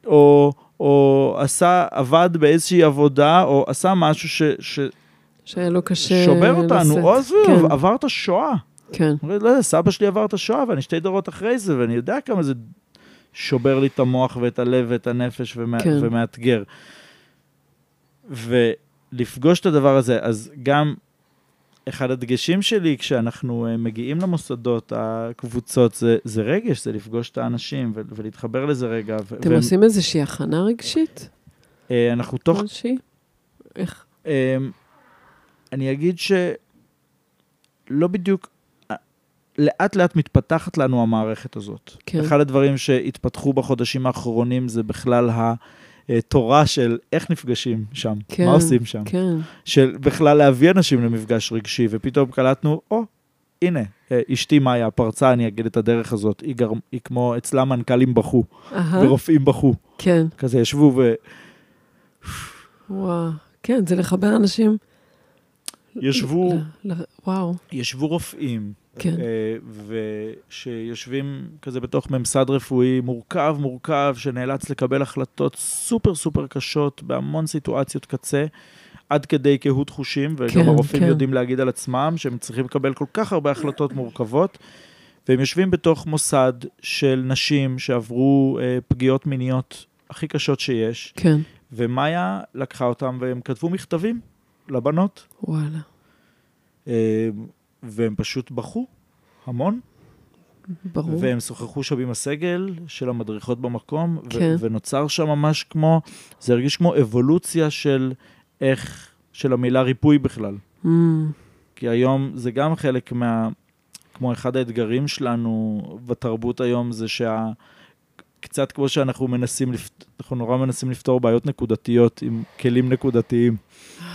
או, או עשה, עבד באיזושהי עבודה, או עשה משהו ש, ש, שהיה לו קשה שובר אותנו, לשאת. או עזוב, כן. עבר את השואה. כן. לא יודע, סבא שלי עבר את השואה ואני שתי דורות אחרי זה, ואני יודע כמה זה שובר לי את המוח ואת הלב ואת הנפש ומה, כן. ומאתגר. ולפגוש את הדבר הזה, אז גם אחד הדגשים שלי כשאנחנו אה, מגיעים למוסדות, הקבוצות, זה, זה רגש, זה לפגוש את האנשים ו- ולהתחבר לזה רגע. ו- אתם והם- עושים איזושהי הכנה רגשית? אה, אנחנו תוך כלשהי? איך? אמ, אני אגיד שלא בדיוק, אה, לאט לאט מתפתחת לנו המערכת הזאת. כן. אחד הדברים שהתפתחו בחודשים האחרונים זה בכלל התורה של איך נפגשים שם, כן. מה עושים שם. כן. של בכלל להביא אנשים למפגש רגשי, ופתאום קלטנו, או, הנה, אה, אשתי מאיה פרצה, אני אגיד את הדרך הזאת, היא, גר... היא כמו אצלה מנכ"לים בכו. ורופאים בכו. כן. כזה ישבו ו... וואו. כן, זה לחבר אנשים. ישבו, ל- ל- וואו. ישבו רופאים, כן. אה, ושיושבים כזה בתוך ממסד רפואי מורכב, מורכב, שנאלץ לקבל החלטות סופר סופר קשות בהמון סיטואציות קצה, עד כדי קהות חושים, וגם כן, הרופאים כן. יודעים להגיד על עצמם שהם צריכים לקבל כל כך הרבה החלטות מורכבות, והם יושבים בתוך מוסד של נשים שעברו אה, פגיעות מיניות הכי קשות שיש, כן. ומאיה לקחה אותם והם כתבו מכתבים לבנות. וואלה. אה, והם פשוט בכו המון, ברור. והם שוחחו שם עם הסגל של המדריכות במקום, ו- כן. ונוצר שם ממש כמו, זה הרגיש כמו אבולוציה של איך, של המילה ריפוי בכלל. Mm, כי היום זה גם חלק מה... כמו אחד האתגרים שלנו בתרבות היום זה שה... קצת כמו שאנחנו מנסים, לפת... אנחנו נורא מנסים לפתור בעיות נקודתיות עם כלים נקודתיים.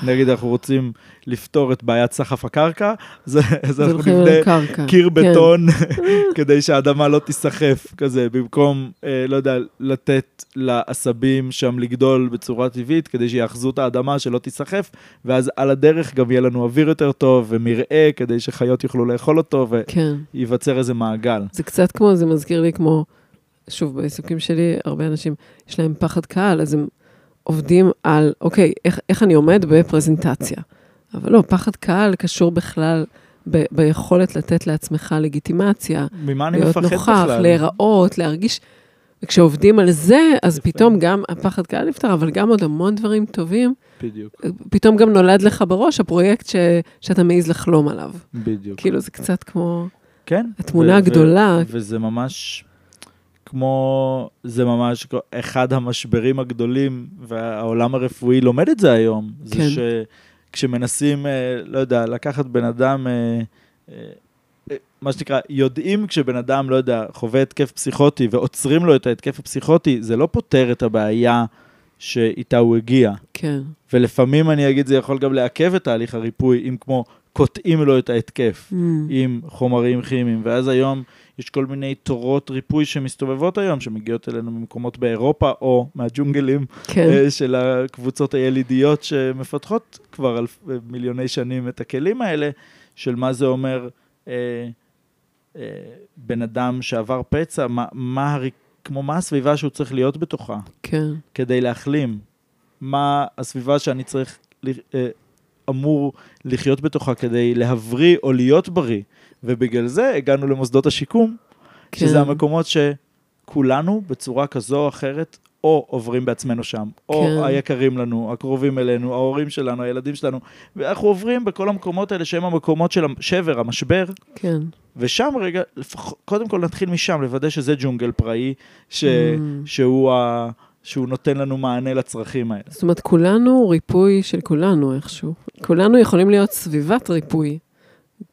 נגיד אנחנו רוצים לפתור את בעיית סחף הקרקע, אז, אז אנחנו נבנה. קיר כן. בטון כדי שהאדמה לא תיסחף כזה, במקום, אה, לא יודע, לתת לעשבים שם לגדול בצורה טבעית, כדי שיאחזו את האדמה שלא תיסחף, ואז על הדרך גם יהיה לנו אוויר יותר טוב ומרעה, כדי שחיות יוכלו לאכול אותו, כן. וייווצר איזה מעגל. זה קצת כמו, זה מזכיר לי כמו, שוב, בעיסוקים שלי, הרבה אנשים, יש להם פחד קהל, אז הם עובדים על, אוקיי, איך, איך אני עומד בפרזנטציה. אבל לא, פחד קהל קשור בכלל ב, ביכולת לתת לעצמך לגיטימציה, ממה אני להיות מפחד נוכח, בכלל? להיראות, להרגיש. וכשעובדים על זה, אז יפה. פתאום גם הפחד קהל נפתר, אבל גם עוד המון דברים טובים, בדיוק, פתאום גם נולד לך בראש הפרויקט ש, שאתה מעז לחלום עליו. בדיוק. כאילו, זה קצת כמו כן. התמונה ו- הגדולה. ו- וזה ממש כמו, זה ממש אחד המשברים הגדולים, והעולם הרפואי לומד את זה היום. זה כן. כשמנסים, אה, לא יודע, לקחת בן אדם, אה, אה, מה שנקרא, יודעים כשבן אדם, לא יודע, חווה התקף פסיכוטי ועוצרים לו את ההתקף הפסיכוטי, זה לא פותר את הבעיה שאיתה הוא הגיע. כן. ולפעמים אני אגיד, זה יכול גם לעכב את תהליך הריפוי, אם כמו קוטעים לו את ההתקף Mm. עם חומרים כימיים. ואז היום יש כל מיני תורות ריפוי שמסתובבות היום, שמגיעות אלינו ממקומות באירופה או מהג'ונגלים כן. אה, של הקבוצות הילידיות שמפתחות כבר אלף, מיליוני שנים את הכלים האלה, של מה זה אומר אה, אה, בן אדם שעבר פצע, מה, מה, כמו מה הסביבה שהוא צריך להיות בתוכה. כן. כדי להחלים? מה הסביבה שאני צריך, אה, אמור לחיות בתוכה כדי להבריא או להיות בריא? ובגלל זה הגענו למוסדות השיקום, כן. שזה המקומות שכולנו בצורה כזו או אחרת, או עוברים בעצמנו שם, או כן. היקרים לנו, הקרובים אלינו, ההורים שלנו, הילדים שלנו, ואנחנו עוברים בכל המקומות האלה שהם המקומות של השבר, המשבר, כן. ושם רגע, לפח, קודם כל נתחיל משם, לוודא שזה ג'ונגל פראי, ש, Mm. שהוא, ה, שהוא נותן לנו מענה לצרכים האלה. זאת אומרת, כולנו ריפוי של כולנו איכשהו. כולנו יכולים להיות סביבת ריפוי.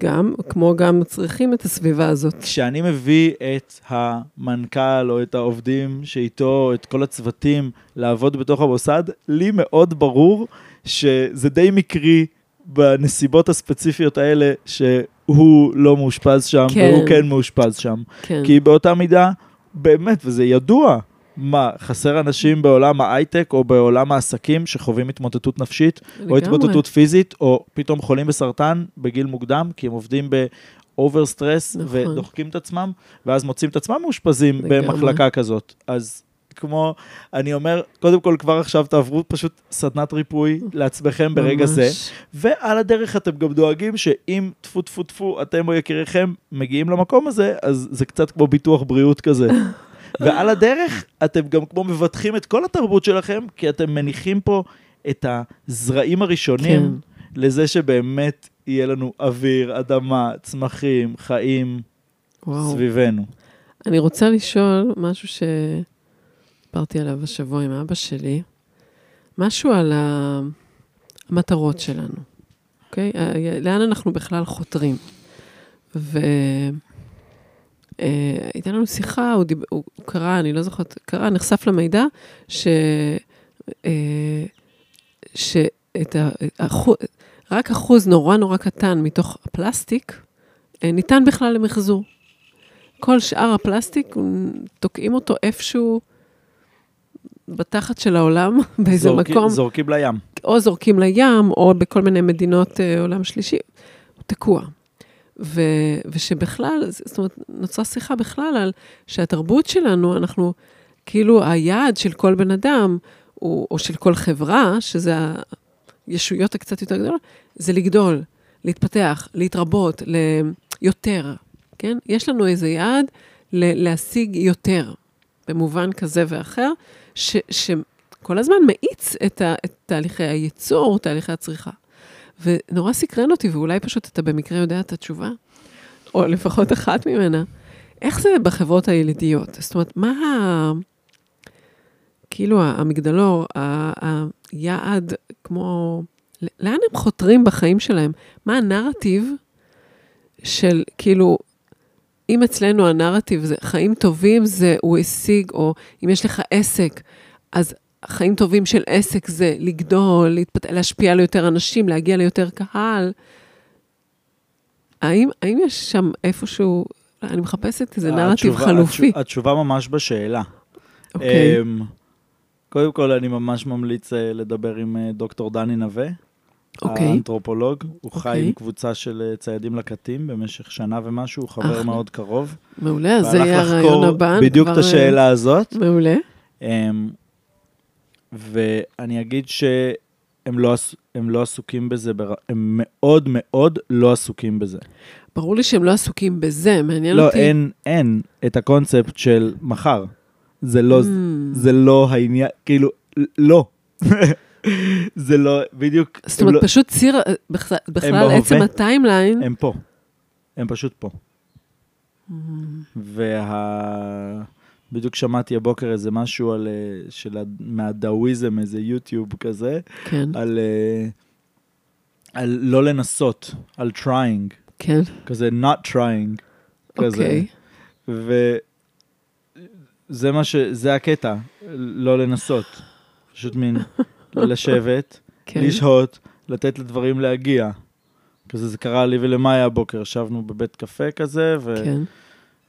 גם, כמו גם צריכים את הסביבה הזאת. כשאני מביא את המנכ"ל או את העובדים שאיתו, את כל הצוותים, לעבוד בתוך המוסד, לי מאוד ברור שזה די מקרי בנסיבות הספציפיות האלה, שהוא לא מאושפז שם, כן. והוא כן מאושפז שם. כן. כי באותה מידה, באמת, וזה ידוע, מה, חסר אנשים בעולם ההייטק או בעולם העסקים שחווים התמוטטות נפשית, או לגמרי. התמוטטות פיזית, או פתאום חולים בסרטן בגיל מוקדם, כי הם עובדים ב over stress נכון. ודוחקים את עצמם, ואז מוצאים את עצמם מאושפזים. במחלקה כזאת. אז כמו, אני אומר, קודם כל כבר עכשיו תעברו פשוט סדנת ריפוי לעצמכם ברגע זה, ממש. ועל הדרך אתם גם דואגים שאם טפו טפו טפו אתם או יקיריכם מגיעים למקום הזה, אז זה קצת כמו ביטוח בריאות כזה. ועל הדרך אתם גם כמו מבטחים את כל התרבות שלכם, כי אתם מניחים פה את הזרעים הראשונים כן. לזה שבאמת יהיה לנו אוויר, אדמה, צמחים, חיים וואו. סביבנו. אני רוצה לשאול משהו שדיברתי עליו השבוע עם אבא שלי, משהו על המטרות שלנו, אוקיי? ה- לאן אנחנו בכלל חותרים. והייתה לנו שיחה, הוא, דיב... הוא קרא, אני לא זוכרת, קרא, נחשף למידע, ש... אה, שאת ה... האחו- רק אחוז נורא נורא קטן מתוך הפלסטיק אה, ניתן בכלל למחזור. כל שאר הפלסטיק, תוקעים אותו איפשהו בתחת של העולם, באיזה זורקים- מקום, זורקים לים. או זורקים לים, או בכל מיני מדינות אה, עולם שלישי, הוא תקוע. ו, ושבכלל, זאת אומרת, נוצרה שיחה בכלל על שהתרבות שלנו, אנחנו, כאילו היעד של כל בן אדם, הוא, או של כל חברה, שזה הישויות הקצת יותר גדולות, זה לגדול, להתפתח, להתרבות, ליותר, כן? יש לנו איזה יעד ל- להשיג יותר, במובן כזה ואחר, ש, שכל הזמן מאיץ את, ה, את תהליכי הייצור, תהליכי הצריכה. ונורא סקרן אותי, ואולי פשוט אתה במקרה יודע את התשובה, או לפחות אחת ממנה. איך זה בחברות הילידיות? זאת אומרת, מה ה... כאילו המגדלור, היעד, כמו... לאן הם חותרים בחיים שלהם? מה הנרטיב של, כאילו, אם אצלנו הנרטיב זה חיים טובים, זה הוא השיג, או אם יש לך עסק, אז חיים טובים של עסק זה לגדול, להתפת... להשפיע על יותר אנשים, להגיע ליותר קהל. האם, האם יש שם איפשהו, אני מחפשת איזה נרטיב חלופי. התשו- התשובה ממש בשאלה. אוקיי, אמ, קודם כל, אני ממש ממליץ אה, לדבר עם אה, דוקטור דני נווה, אוקיי. האנתרופולוג. הוא חי אוקיי. עם קבוצה של אה, ציידים לקטים במשך שנה ומשהו, הוא חבר אחלה. מאוד קרוב. מעולה, אז זה והלך יהיה הרעיון לחקור הבא. בדיוק כבר, את השאלה הזאת. מעולה. אמ, ואני אגיד שהם לא, הם לא עסוקים בזה, הם מאוד מאוד לא עסוקים בזה. ברור לי שהם לא עסוקים בזה, מעניין לא, אותי. אין, אין את הקונספט של מחר. זה לא, Mm. זה לא העניין, כאילו, לא. זה לא, בדיוק, זאת אומרת, לא- פשוט ציר, בכלל, בכלל. עצם הטיימליין, הם פה. הם פשוט פה. Mm. וה... בדיוק שמעתי הבוקר איזה משהו על, אה, של, מהדאוויזם, איזה יוטיוב כזה, כן, על, אה, על לא לנסות, על trying, כן, כזה not trying, כזה. אוקיי. וזה מה ש... זה הקטע, לא לנסות. פשוט מין לשבת, כן. לשהות, לתת לדברים להגיע. כזה זה קרה לי ולמאיה הבוקר, ישבנו בבית קפה כזה, ו... כן.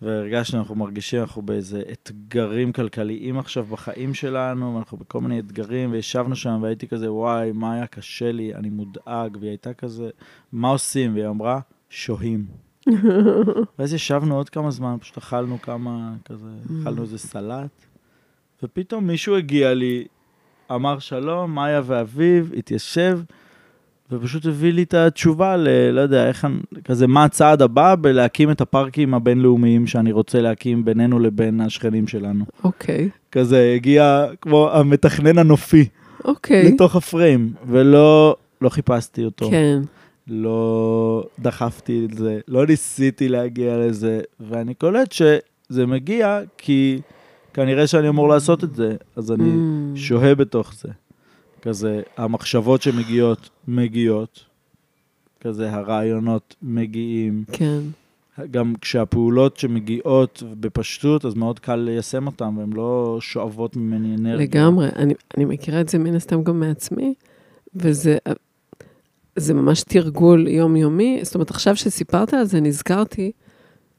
והרגשנו, אנחנו מרגישים, אנחנו באיזה אתגרים כלכליים עכשיו בחיים שלנו, ואנחנו בכל מיני אתגרים, וישבנו שם, והייתי כזה, וואי, מה היה קשה לי, אני מודאג, והיא הייתה כזה, מה עושים? והיא אמרה, שוהים. ואז ישבנו עוד כמה זמן, פשוט אכלנו כמה, כזה, אכלנו איזה סלט, ופתאום מישהו הגיע לי, אמר שלום, מאיה ואביב, התיישב, ופשוט הביא לי את התשובה ל... לא יודע, איך... אני- כזה, מה הצעד הבא בלהקים את הפארקים הבינלאומיים שאני רוצה להקים בינינו לבין השכנים שלנו. אוקיי, כזה, הגיע כמו המתכנן הנופי אוקיי. לתוך הפריים, ולא לא חיפשתי אותו. כן, לא דחפתי את זה, לא ניסיתי להגיע לזה, ואני קולט שזה מגיע כי כנראה שאני אמור לעשות את זה, אז אני Mm. שוהה בתוך זה. כזה, המחשבות שמגיעות, מגיעות. כזה, הרעיונות מגיעים. כן, גם כשהפעולות שמגיעות בפשטות, אז מאוד קל ליישם אותן, והן לא שואבות ממני אנרגיה. לגמרי. אני, אני מכירה את זה מן הסתם גם מעצמי, וזה זה ממש תרגול יומיומי. זאת אומרת, עכשיו שסיפרת על זה, נזכרתי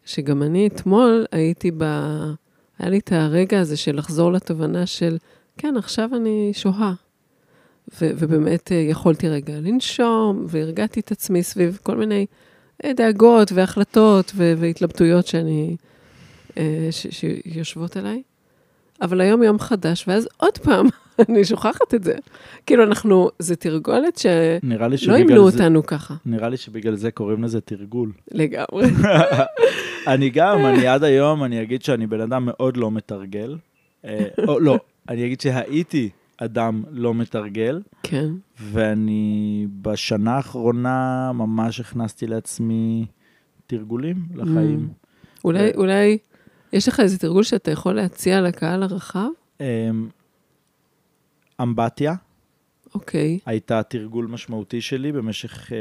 שגם אני אתמול הייתי ב... היה לי את הרגע הזה של לחזור לתובנה של, כן, עכשיו אני שוהה. ו- ובאמת אה, יכולתי רגע לנשום, והרגעתי את עצמי סביב כל מיני אה, דאגות והחלטות ו- והתלבטויות שאני, אה, ש- שיושבות עליי. אבל היום יום חדש, ואז עוד פעם, אני שוכחת את זה. כאילו, אנחנו, זה תרגולת שלא זה, אותנו ככה, נראה לי שבגלל זה קוראים לזה תרגול. לגמרי. אני גם, אני עד היום, אני אגיד שאני בן אדם מאוד לא מתרגל. או לא, אני אגיד שהייתי אדם לא מתרגל, כן, ואני בשנה האחרונה ממש הכנסתי לעצמי תרגולים לחיים. אולי, ו- אולי, יש לך איזה תרגול שאתה יכול להציע לקהל הרחב? אמ, אמבטיה אוקיי. הייתה תרגול משמעותי שלי במשך, אה,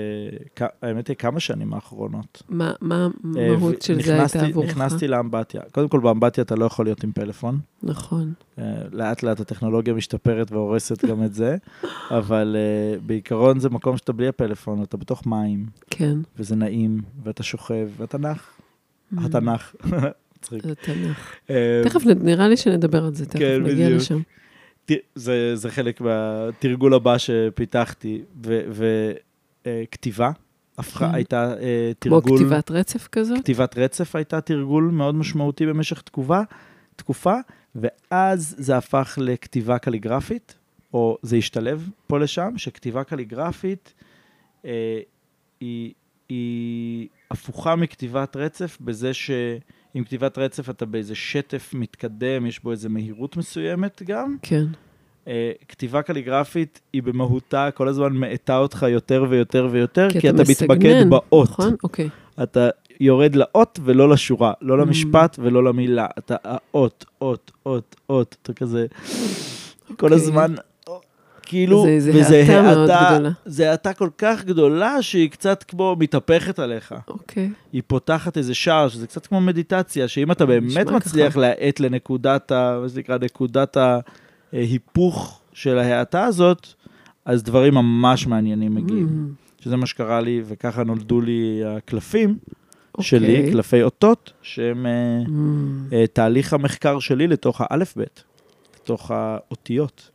כ- האמת היא, כמה שנים האחרונות. מה, מה אה, המהות של זה הייתה עבורך? נכנסתי לאמבטיה. קודם כל, באמבטיה אתה לא יכול להיות עם פלאפון. נכון. אה, לאט לאט הטכנולוגיה משתפרת והורסת גם את זה, אבל אה, בעיקרון זה מקום שאתה בלי הפלאפון, אתה בתוך מים, כן. וזה נעים, ואתה שוכב, ואתה נח. Mm. אתה נח. מצחיק. זה תנ"ך. אה, תכף, נראה לי שנדבר על זה, תכף כן, נגיע בדיוק. לשם. זה, זה חלק מהתרגול הבא שפיתחתי, וכתיבה, הפכה, כן. הייתה אה, כמו תרגול, כתיבת רצף כזאת? כתיבת רצף הייתה תרגול מאוד משמעותי במשך תקופה, תקופה, ואז זה הפך לכתיבה קליגרפית, או זה השתלב פה לשם, שכתיבה קליגרפית אה, היא, היא הפוכה מכתיבת רצף בזה שעם כתיבת רצף אתה באיזה שטף מתקדם, יש בו איזו מהירות מסוימת גם. כן. אה, כתיבה קליגרפית היא במהותה כל הזמן מאטה אותך יותר ויותר ויותר, כי, כי אתה מתמקד מסגנן, באות. נכון? אוקיי. אתה יורד לאות ולא לשורה, לא Mm. למשפט ולא למילה. אתה האות, אות, אות, אות, אתה כזה כל אוקיי. הזמן, כאילו, זה- זה וזה האטה מאוד גדולה. זה האטה כל כך גדולה שהיא קצת כמו מתהפכת עליך. אוקיי. היא פותחת איזה שער, שזה קצת כמו מדיטציה, שאם אתה באמת נשמע מצליח ככה. להאט לנקודת ה... מה שנקרא, נקודת ההיפוך של ההאטה הזאת, אז דברים ממש מעניינים מגיעים. Mm, שזה מה שקרה לי, וככה נולדו לי הקלפים אוקיי. שלי, קלפי אותות, שהם אה, mm, אה, תהליך המחקר שלי לתוך האלף-בית, לתוך האותיות.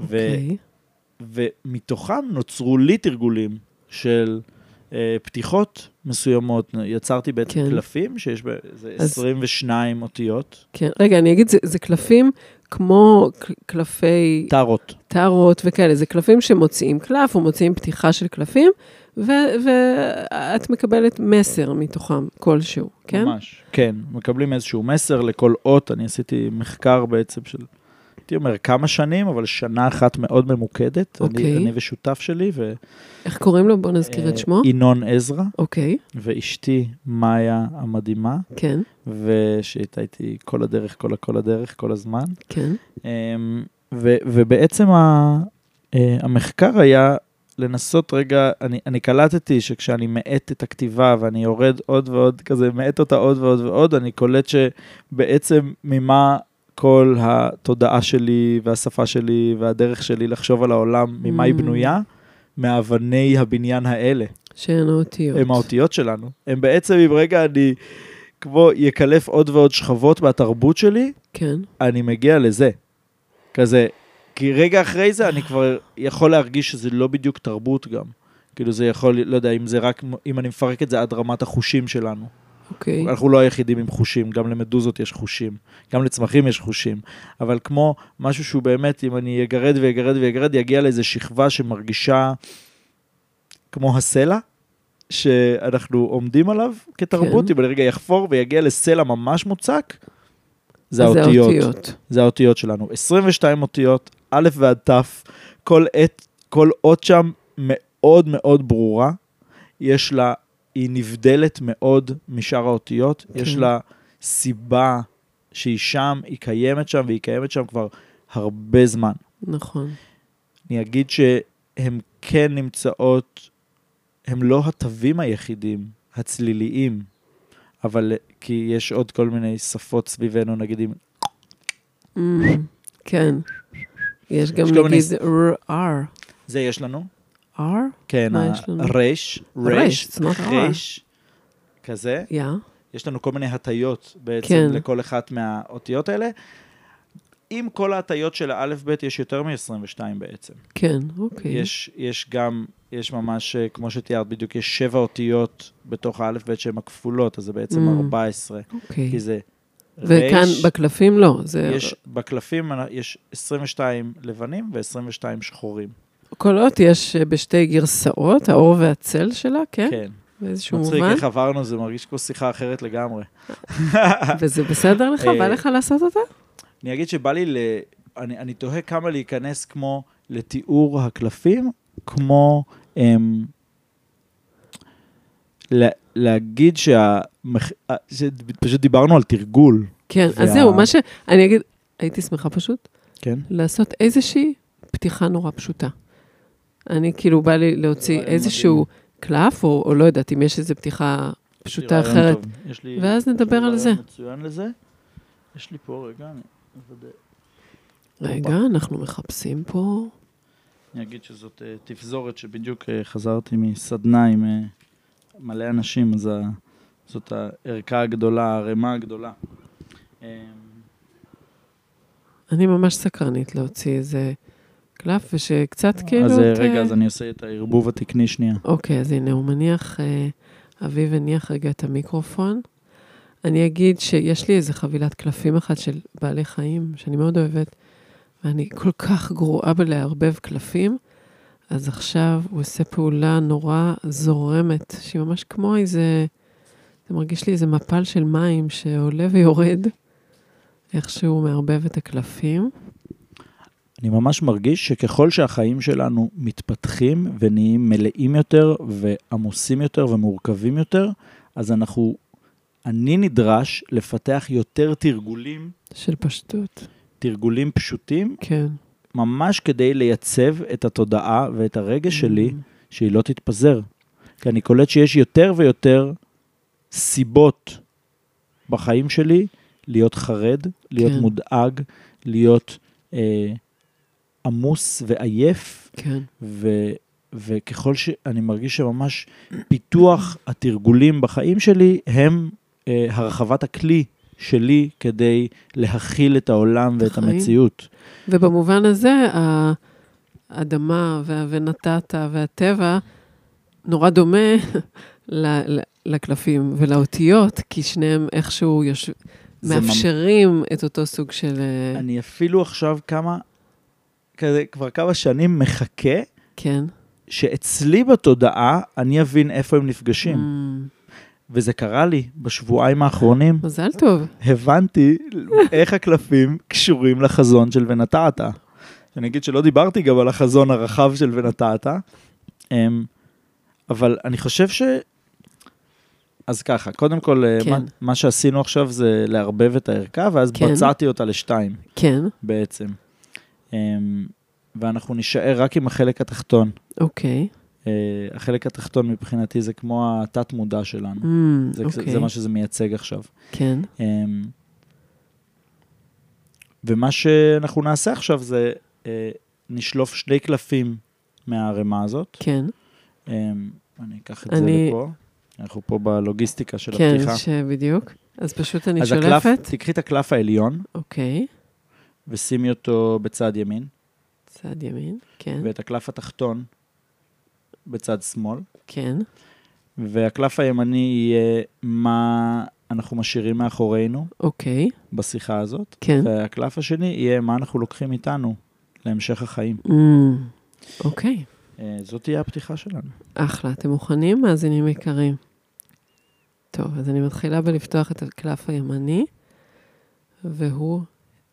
ו- אוקיי. ומתוכם נוצרו לי תרגולים של אה, פתיחות מסוימות. יצרתי בעצם כן. קלפים שיש באיזה אז- 22 אותיות, כן. רגע, אני אגיד, זה- זה קלפים כמו קלפי טארות. טארות וכאלה, זה קלפים שמוציאים קלף או מוציאים פתיחה של קלפים, ו- ואת מקבלת מסר מתוכם כלשהו, כן? ממש. כן, מקבלים איזשהו מסר לכל אות. אני עשיתי מחקר בעצם של, הייתי אומר, כמה שנים, אבל שנה אחת מאוד ממוקדת. אוקיי. אני, אני ושותף שלי, ו... איך קוראים לו? בוא נזכיר את אה, שמו. ינון עזרא, אוקיי, ואשתי מאיה המדהימה, כן, ושהייתה איתי כל הדרך, כל כל הדרך, כל הזמן. כן. אמ, ו, ובעצם ה, אה, המחקר היה לנסות רגע, אני, אני קלטתי שכשאני מאט את הכתיבה ואני יורד עוד ועוד, כזה מאט אותה עוד ועוד ועוד, אני קולט שבעצם ממה כל התודעה שלי והשפה שלי והדרך שלי לחשוב על העולם, ממה היא Mm. בנויה? מאבני הבניין האלה. שהן האותיות. הם האותיות שלנו. הם בעצם, אם רגע אני כמו יקלף עוד ועוד שכבות מהתרבות שלי, כן. אני מגיע לזה. כזה, כי רגע אחרי זה אני כבר יכול להרגיש שזה לא בדיוק תרבות גם. כאילו זה יכול, לא יודע, אם זה רק, אם אני מפרק את זה עד רמת החושים שלנו. אוקיי. אנחנו לא היחידים עם חושים, גם למדוזות יש חושים, גם לצמחים יש חושים, אבל כמו משהו שהוא באמת, אם אני אגרד ואגרד ואגרד, יגיע לאיזו שכבה שמרגישה כמו הסלע, שאנחנו עומדים עליו כתרבות, כן. אם אני רגע יחפור ויגיע לסלע ממש מוצק, זה האותיות. האותיות. זה האותיות שלנו. 22 אותיות, א' ועד ת', כל עת, כל אות שם מאוד מאוד ברורה. יש לה, היא נבדלת מאוד משאר האותיות. כן. יש לה סיבה שהיא שם, היא קיימת שם, והיא קיימת שם כבר הרבה זמן. נכון. אני אגיד שהן כן נמצאות, הם לא התווים היחידים, הצליליים, אבל כי יש עוד כל מיני שפות סביבנו, נגיד אם Mm, כן. יש גם נגיד R. זה יש לנו. R? כן? הרש, רש, רש, כזה. יש לנו כל מיני הטיות בעצם כן. לכל אחת מהאותיות האלה. עם כל ההטיות של האלף-בית יש יותר מ-22 בעצם. כן, אוקיי. יש, יש גם, יש ממש, אה, כמו שתיארת בדיוק, יש שבע אותיות בתוך האלף-בית שהן הכפולות, אז זה בעצם Mm. 14, אוקיי. כי זה וכאן רש, בקלפים לא. זה יש, בקלפים יש 22 לבנים ו-22 שחורים. אות יש אה, בשתי גרסאות, האור והצל שלה, כן? כן. באיזשהו מצחיק מובן. איך עברנו, זה מרגיש כמו שיחה אחרת לגמרי. וזה בסדר לך? אה, בא לך לעשות אותה? אני אגיד שבא לי, ל... אני, אני תוהה כמה להיכנס כמו לתיאור הקלפים, כמו אמ, לה, להגיד שה... שפשוט דיברנו על תרגול, כן, וה- אז זהו, מה ש... אני אגיד, הייתי שמחה פשוט כן? לעשות איזושהי פתיחה נורא פשוטה. אני כאילו, בא לי להוציא רעיון איזשהו קלף, או, או לא יודעת, אם יש איזו פתיחה פשוטה אחרת, לי, ואז נדבר על זה. מצוין לזה. יש לי פה רגע, אני אוודא. רגע, אנחנו מחפשים פה. אני אגיד שזאת אה, תפזורת שבדיוק אה, חזרתי מסדנה עם אה, מלא אנשים, אז ה- זאת הערכה הגדולה, הערימה הגדולה. אה, אני ממש סקרנית להוציא איזה קלף, ושקצת כאילו... אז אה, רגע, אז אני עושה את הערבוב התקני שנייה. אוקיי, אז הנה, הוא מניח, אה, אביב הניח רגע את המיקרופון. אני אגיד שיש לי איזה חבילת קלפים אחת של בעלי חיים, שאני מאוד אוהבת, ואני כל כך גרועה בלערבב קלפים, אז עכשיו הוא עושה פעולה נורא זורמת, שהיא ממש כמו איזה, זה מרגיש לי איזה מפל של מים שעולה ויורד, איכשהו הוא מערבב את הקלפים. אני ממש מרגיש שככל שהחיים שלנו מתפתחים ונהיים מלאים יותר ועמוסים יותר ומורכבים יותר, אז אנחנו, אני נדרש לפתח יותר תרגולים, של פשטות, תרגולים פשוטים, כן. ממש כדי לייצב את התודעה ואת הרגש שלי, שהיא לא תתפזר. כי אני קולט שיש יותר ויותר סיבות בחיים שלי להיות חרד, להיות כן. מודאג, להיות אה, עמוס ועייף, כן, ו, וככל שאני מרגיש שממש פיתוח התרגולים בחיים שלי הם אה, הרחבת הכלי שלי כדי להכיל את העולם ואת החיים. המציאות. ובמובן הזה, האדמה וה- ונתת והטבע נורא דומה לקלפים ולאותיות, כי שניהם איכשהו יושב... זה ממ- מאפשרים את אותו סוג של... אה, אני אפילו עכשיו כמה, כזה, כבר כמה שנים מחכה כן. שאצלי בתודעה אני אבין איפה הם נפגשים. Mm, וזה קרה לי בשבועיים האחרונים. מזל טוב. הבנתי איך הקלפים קשורים לחזון של ונטעת. אני אגיד שלא דיברתי גם על החזון הרחב של ונטעת, אמ, אבל אני חושב ש... אז ככה, קודם כל, אה, כן. מה, מה שעשינו עכשיו זה לערבב את הערכה, ואז כן. בצעתי אותה לשתיים כן. בעצם. אמ, ואנחנו נישאר רק עם החלק התחתון. אוקיי. אה, החלק התחתון מבחינתי זה כמו התת-מודע שלנו. אמ, זה, אוקיי. זה מה שזה מייצג עכשיו. כן. אמ, ומה שאנחנו נעשה עכשיו זה אה, נשלוף שני קלפים מהערימה הזאת. כן. אמ, אני אקח את אני- זה לפה. אנחנו פה בלוגיסטיקה של כן, הפתיחה. שבדיוק. אז פשוט אני אז שולפת. תקחי את הקלף העליון אוקיי. ושימי אותו בצד ימין, צד ימין. כן. ואת הקלף התחתון בצד שמאל, כן. והקלף הימני יהיה מה אנחנו משאירים מאחורינו אוקיי. בשיחה הזאת, כן. והקלף השני יהיה מה אנחנו לוקחים איתנו להמשך החיים. אמ, אוקיי. אה, זאת תהיה הפתיחה שלנו. אחלה. אתם מוכנים, מאזינים יקרים? טוב, אז אני מתחילה בלפתוח את הקלף הימני, והוא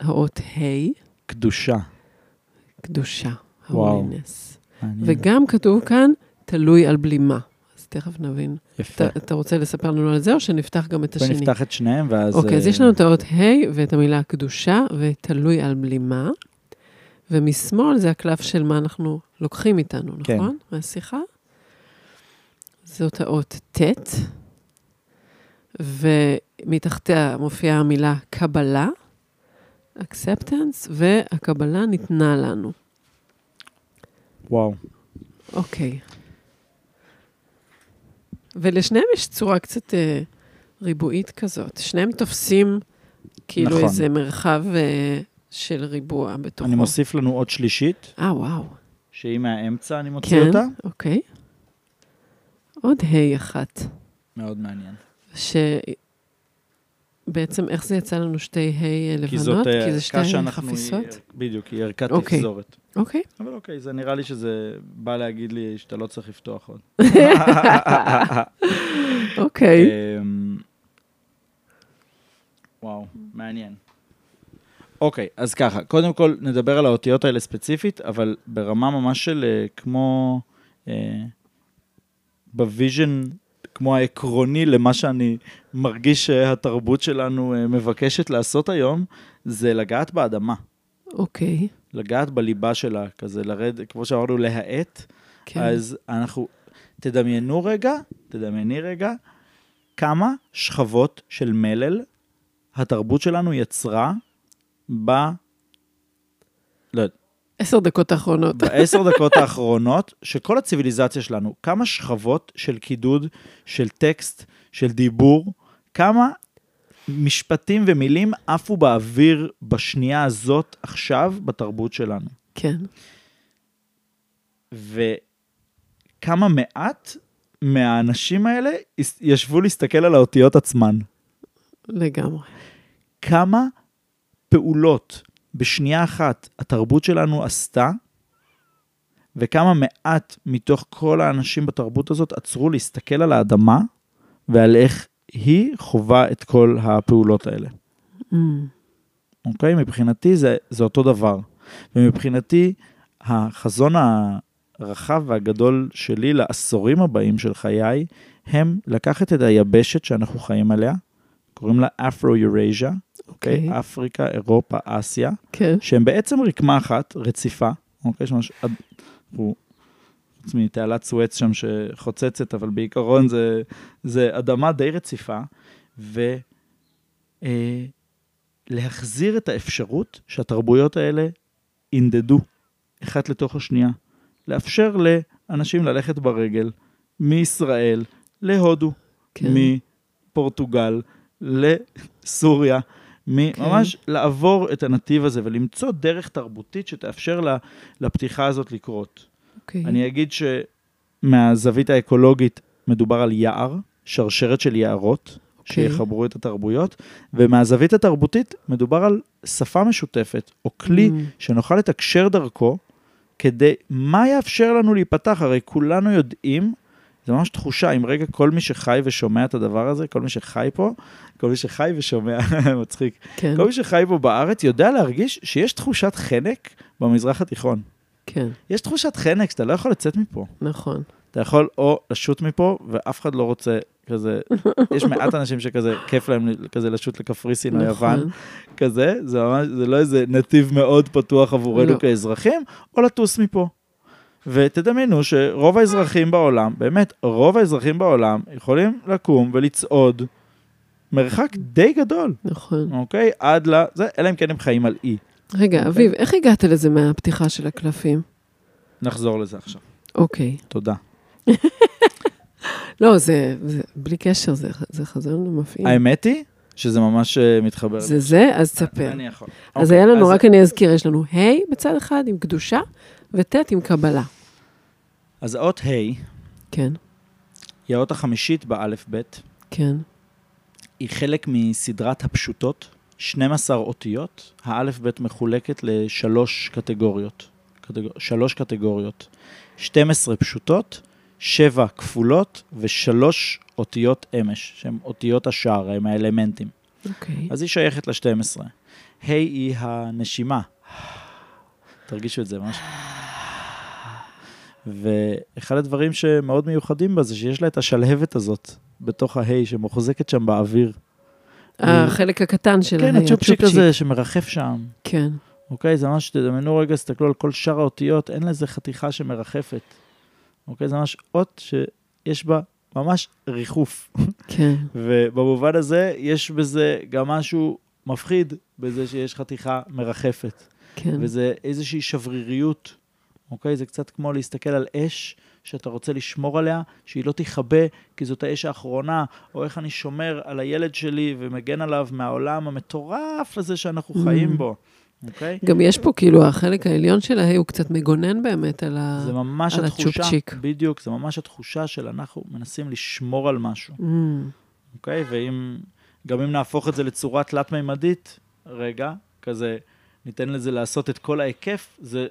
האות ה', קדושה. קדושה. מעניין. וגם כתוב כאן, תלוי על בלימה. אז תכף נבין. יפה. אתה, אתה רוצה לספר לנו על זה, או שנפתח גם את השני? ונפתח את שניהם, ואז... אוקיי, אז אה, יש לנו את האות ה' ואת המילה קדושה, ותלוי על בלימה. ומשמאל זה הקלף של מה אנחנו לוקחים איתנו, כן. נכון? מהשיחה. זאת האות ט', ומתחתיה מופיעה המילה קבלה, acceptance, והקבלה ניתנה לנו. וואו. אוקיי. ולשניהם יש צורה קצת אה, ריבועית כזאת. שניהם תופסים כאילו נכון. איזה מרחב אה, של ריבוע בתוכו. אני מוסיף לנו עוד שלישית, אה, וואו. שהיא מהאמצע, אני מוציא כן, אותה. אוקיי. עוד ה' אחת, מאוד מעניין. שבעצם איך זה יצא לנו שתי ה' לבנות? כי זאת כי זה ערכה שתי שאנחנו... חפיסות? בדיוק, היא ערכת אוקיי. תפזורת. אוקיי. אבל אוקיי, זה נראה לי שזה בא להגיד לי שאתה לא צריך לפתוח עוד. אוקיי. אמ, וואו, מעניין. אוקיי, אז ככה, קודם כל נדבר על האותיות האלה ספציפית, אבל ברמה ממש של אה, כמו, אה, ב vision, כמו העקרוני למה שאני מרגיש שהתרבות שלנו אה, מבקשת לעשות היום, זה לגעת באדמה. אוקיי. לגעת בליבה שלה, כזה לרד, כמו שאמרנו, להאט. כן. אז אנחנו, תדמיינו רגע, תדמייני רגע, כמה שכבות של מלל התרבות שלנו יצרה ב... לא יודע, עשר דקות האחרונות. בעשר דקות האחרונות, שכל הציוויליזציה שלנו, כמה שכבות של קידוד, של טקסט, של דיבור, כמה משפטים ומילים עפו באוויר בשנייה הזאת עכשיו בתרבות שלנו. כן. וכמה מעט מהאנשים האלה ישבו להסתכל על האותיות עצמן. לגמרי. כמה פעולות בשנייה אחת התרבות שלנו עשתה, וכמה מעט מתוך כל האנשים בתרבות הזאת עצרו להסתכל על האדמה ועל איך היא חווה את כל הפעולות האלה. Mm, אוקיי? מבחינתי זה, זה אותו דבר. ומבחינתי, החזון הרחב והגדול שלי לעשורים הבאים של חיי, הם לקחת את היבשת שאנחנו חיים עליה, קוראים לה אפרו-יורייז'ה, אוקיי? אוקיי. אפריקה, אירופה, אסיה, כן. שהם בעצם רקמה אחת, רציפה, אוקיי? שמש... הוא... חוץ מתעלת סואץ שם שחוצצת, אבל בעיקרון זה, זה אדמה די רציפה, ו... אה, את האפשרות שהתרבויות האלה ינדדו אחת לתוך השנייה. לאפשר לאנשים ללכת ברגל מישראל להודו, כן. מפורטוגל לסוריה, כן. ממש לעבור את הנתיב הזה ולמצוא דרך תרבותית שתאפשר לה, לפתיחה הזאת לקרות. אוקיי. אני אגיד שמהזווית האקולוגית מדובר על יער, שרשרת של יערות, אוקיי. שיחברו את התרבויות, ומהזווית התרבותית מדובר על שפה משותפת, או כלי Mm. שנוכל לתקשר דרכו, כדי, מה יאפשר לנו להיפתח? הרי כולנו יודעים, זה ממש תחושה, אם רגע כל מי שחי ושומע את הדבר הזה, כל מי שחי פה, כל מי שחי ושומע, מצחיק, כן. כל מי שחי פה בארץ יודע להרגיש שיש תחושת חנק במזרח התיכון. כן. יש תחושת חנק שאתה לא יכול לצאת מפה. נכון. אתה יכול או לשוט מפה, ואף אחד לא רוצה כזה, יש מעט אנשים שכזה, כיף להם כזה לשוט לקפריסין או נכון. יוון, כזה, זה ממש, זה לא איזה נתיב מאוד פתוח עבורנו לא. כאזרחים, או לטוס מפה. ותדמיינו שרוב האזרחים בעולם, באמת, רוב האזרחים בעולם יכולים לקום ולצעוד מרחק די גדול, נכון. אוקיי? עד ל... זה, אלא אם כן הם חיים על אי. רגע, אוקיי. אביב, איך הגעת לזה מהפתיחה של הקלפים? נחזור לזה עכשיו. אוקיי. תודה. לא, זה, זה בלי קשר, זה, זה חזון מפעים. האמת היא שזה ממש אה, מתחבר. זה זה? אז תספר. אני יכול. אז אוקיי, היה לנו, אז- רק אני אזכיר, יש לנו ה' בצד אחד עם קדושה, וט' עם קבלה. אז האות ה' היא כן, האות החמישית באלף-בית. כן. היא חלק מסדרת הפשוטות, 12 אותיות. האלף-בית מחולקת לשלוש קטגוריות. קטגור... שלוש קטגוריות. 12 פשוטות, 7 כפולות ושלוש אותיות אמש, שהן אותיות השער, הם האלמנטים. אוקיי. אז היא שייכת ל-12. ה' היא הנשימה. תרגישו את זה ממש. ואחד הדברים שמאוד מיוחדים בה זה שיש לה את השלהבת הזאת בתוך הה' שמוחזקת שם באוויר. החלק הקטן של כן, הה', הצ'ופצ'יק הזה שמרחף שם. כן, אוקיי, זה ממש, תדמיינו רגע, תסתכלו על כל שאר האותיות, אין לזה חתיכה שמרחפת. אוקיי, זה ממש אות שיש בה ממש ריחוף. כן. ובמובן הזה, יש בזה גם משהו מפחיד, בזה שיש חתיכה מרחפת. כן. וזה איזושהי שבריריות, אוקיי? זה קצת כמו להסתכל על אש שאתה רוצה לשמור עליה, שהיא לא תכבה, כי זאת האש האחרונה, או איך אני שומר על הילד שלי ומגן עליו מהעולם המטורף הזה שאנחנו Mm. חיים בו, אוקיי? גם יש פה, כאילו, החלק העליון של הה' הוא קצת מגונן באמת על ה... זה ממש על התחושה, הצ'ופצ'יק. בדיוק, זה ממש התחושה של אנחנו מנסים לשמור על משהו, Mm, אוקיי? ואם, גם אם נהפוך את זה לצורה תלת-מימדית, רגע, כזה, ניתן לזה לעשות את כל ההיקף, זה,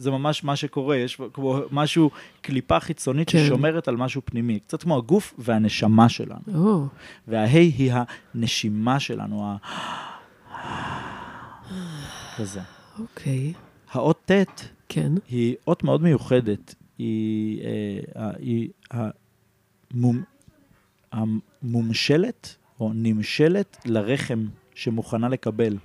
זה ממש מה שקורה, יש כמו משהו, קליפה חיצונית כן. ששומרת על משהו פנימי, קצת כמו הגוף והנשמה שלנו. או, והה' היא הנשימה שלנו, ה... כזה. אוקיי. האות ט' כן. היא אות מאוד מיוחדת. היא, אה, היא המום, המומשלת, או נמשלת, לרחם שמוכנה לקבל.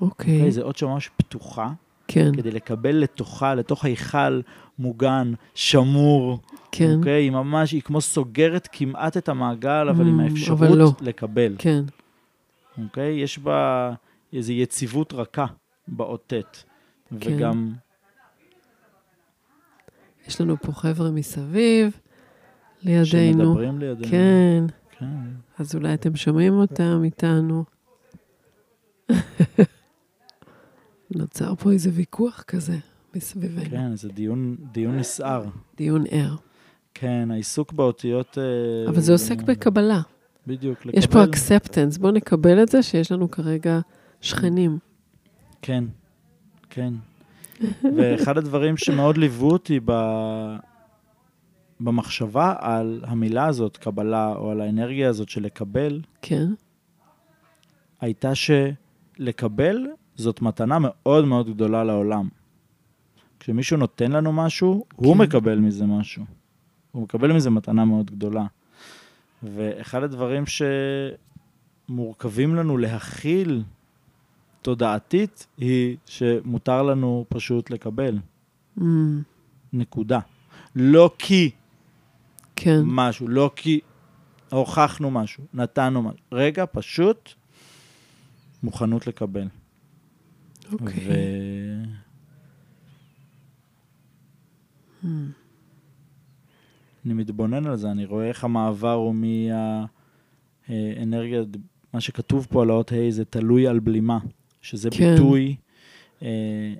אוקיי. Okay. זה אות שממש פתוחה, כן. כדי לקבל לתוכה, לתוך היכל מוגן, שמור. כן. אוקיי? היא ממש, היא כמו סוגרת כמעט את המעגל, אבל עם Mm, האפשרות אבל לא. לקבל. כן. אוקיי? יש בה איזו יציבות רכה באות ט'. כן. וגם, יש לנו פה חבר'ה מסביב, לידינו. שמדברים לידינו. כן. כן. אז אולי אתם שומעים אותם איתנו. נוצר פה איזה ויכוח כזה מסביבנו. כן, זה דיון, דיון נסער. דיון ער. כן, העיסוק באותיות... אה, אבל זה עוסק בקבלה. בדיוק, לקבל... יש פה אקספטנס. בואו נקבל את זה שיש לנו כרגע שכנים. כן, כן. ואחד הדברים שמאוד ליוו אותי ב... במחשבה על המילה הזאת, קבלה, או על האנרגיה הזאת של לקבל, כן? הייתה שלקבל זאת מתנה מאוד מאוד גדולה לעולם. כשמישהו נותן לנו משהו, הוא כן. מקבל מזה משהו. הוא מקבל מזה מתנה מאוד גדולה. ואחד הדברים שמורכבים לנו להכיל תודעתית, היא שמותר לנו פשוט לקבל. Mm, נקודה. לא כי כן. משהו, לא כי הוכחנו משהו, נתנו משהו. רגע, פשוט מוכנות לקבל. אוקיי. ו... Mm, אני מתבונן על זה, אני רואה איך המעבר הוא מהאנרגיה, מה שכתוב פה על האות ה' זה תלוי על בלימה, שזה כן. ביטוי אה,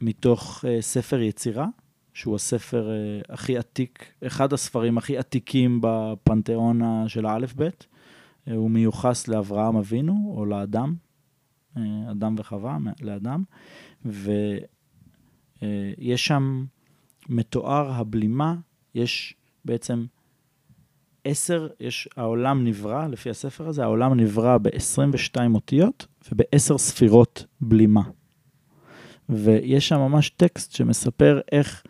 מתוך אה, ספר יצירה, שהוא הספר אה, הכי עתיק, אחד הספרים הכי עתיקים בפנתיאון של האלף-בית. אה, הוא מיוחס לאברהם אבינו, או לאדם, אדם וחווה, לאדם, ויש שם מתואר הבלימה, יש בעצם עשר, יש, העולם נברא, לפי הספר הזה, העולם נברא ב-22 אותיות וב-10 ספירות בלימה. ויש שם ממש טקסט שמספר איך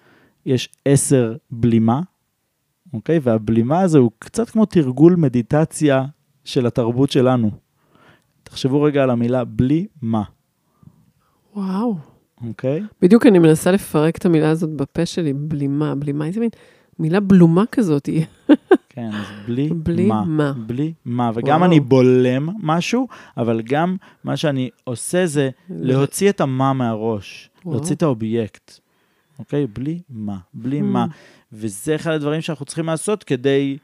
יש עשר בלימה, אוקיי? והבלימה הזה הוא קצת כמו תרגול מדיטציה של התרבות שלנו. תחשבו רגע על המילה בלי מה, וואו. אוקיי? בדיוק אני מנסה לפרק את המילה הזאת בפה שלי, בלימה, בלימה, איזה מין מילה בלומה כזאת היא. כן, אז בלי, בלי מה. מה. בלי מה. וגם וואו. אני בולם משהו, אבל גם מה שאני עושה זה להוציא את המה מהראש, וואו. להוציא את האובייקט, אוקיי? בלי מה, בלי Hmm. מה. וזה אחד הדברים שאנחנו צריכים לעשות כדי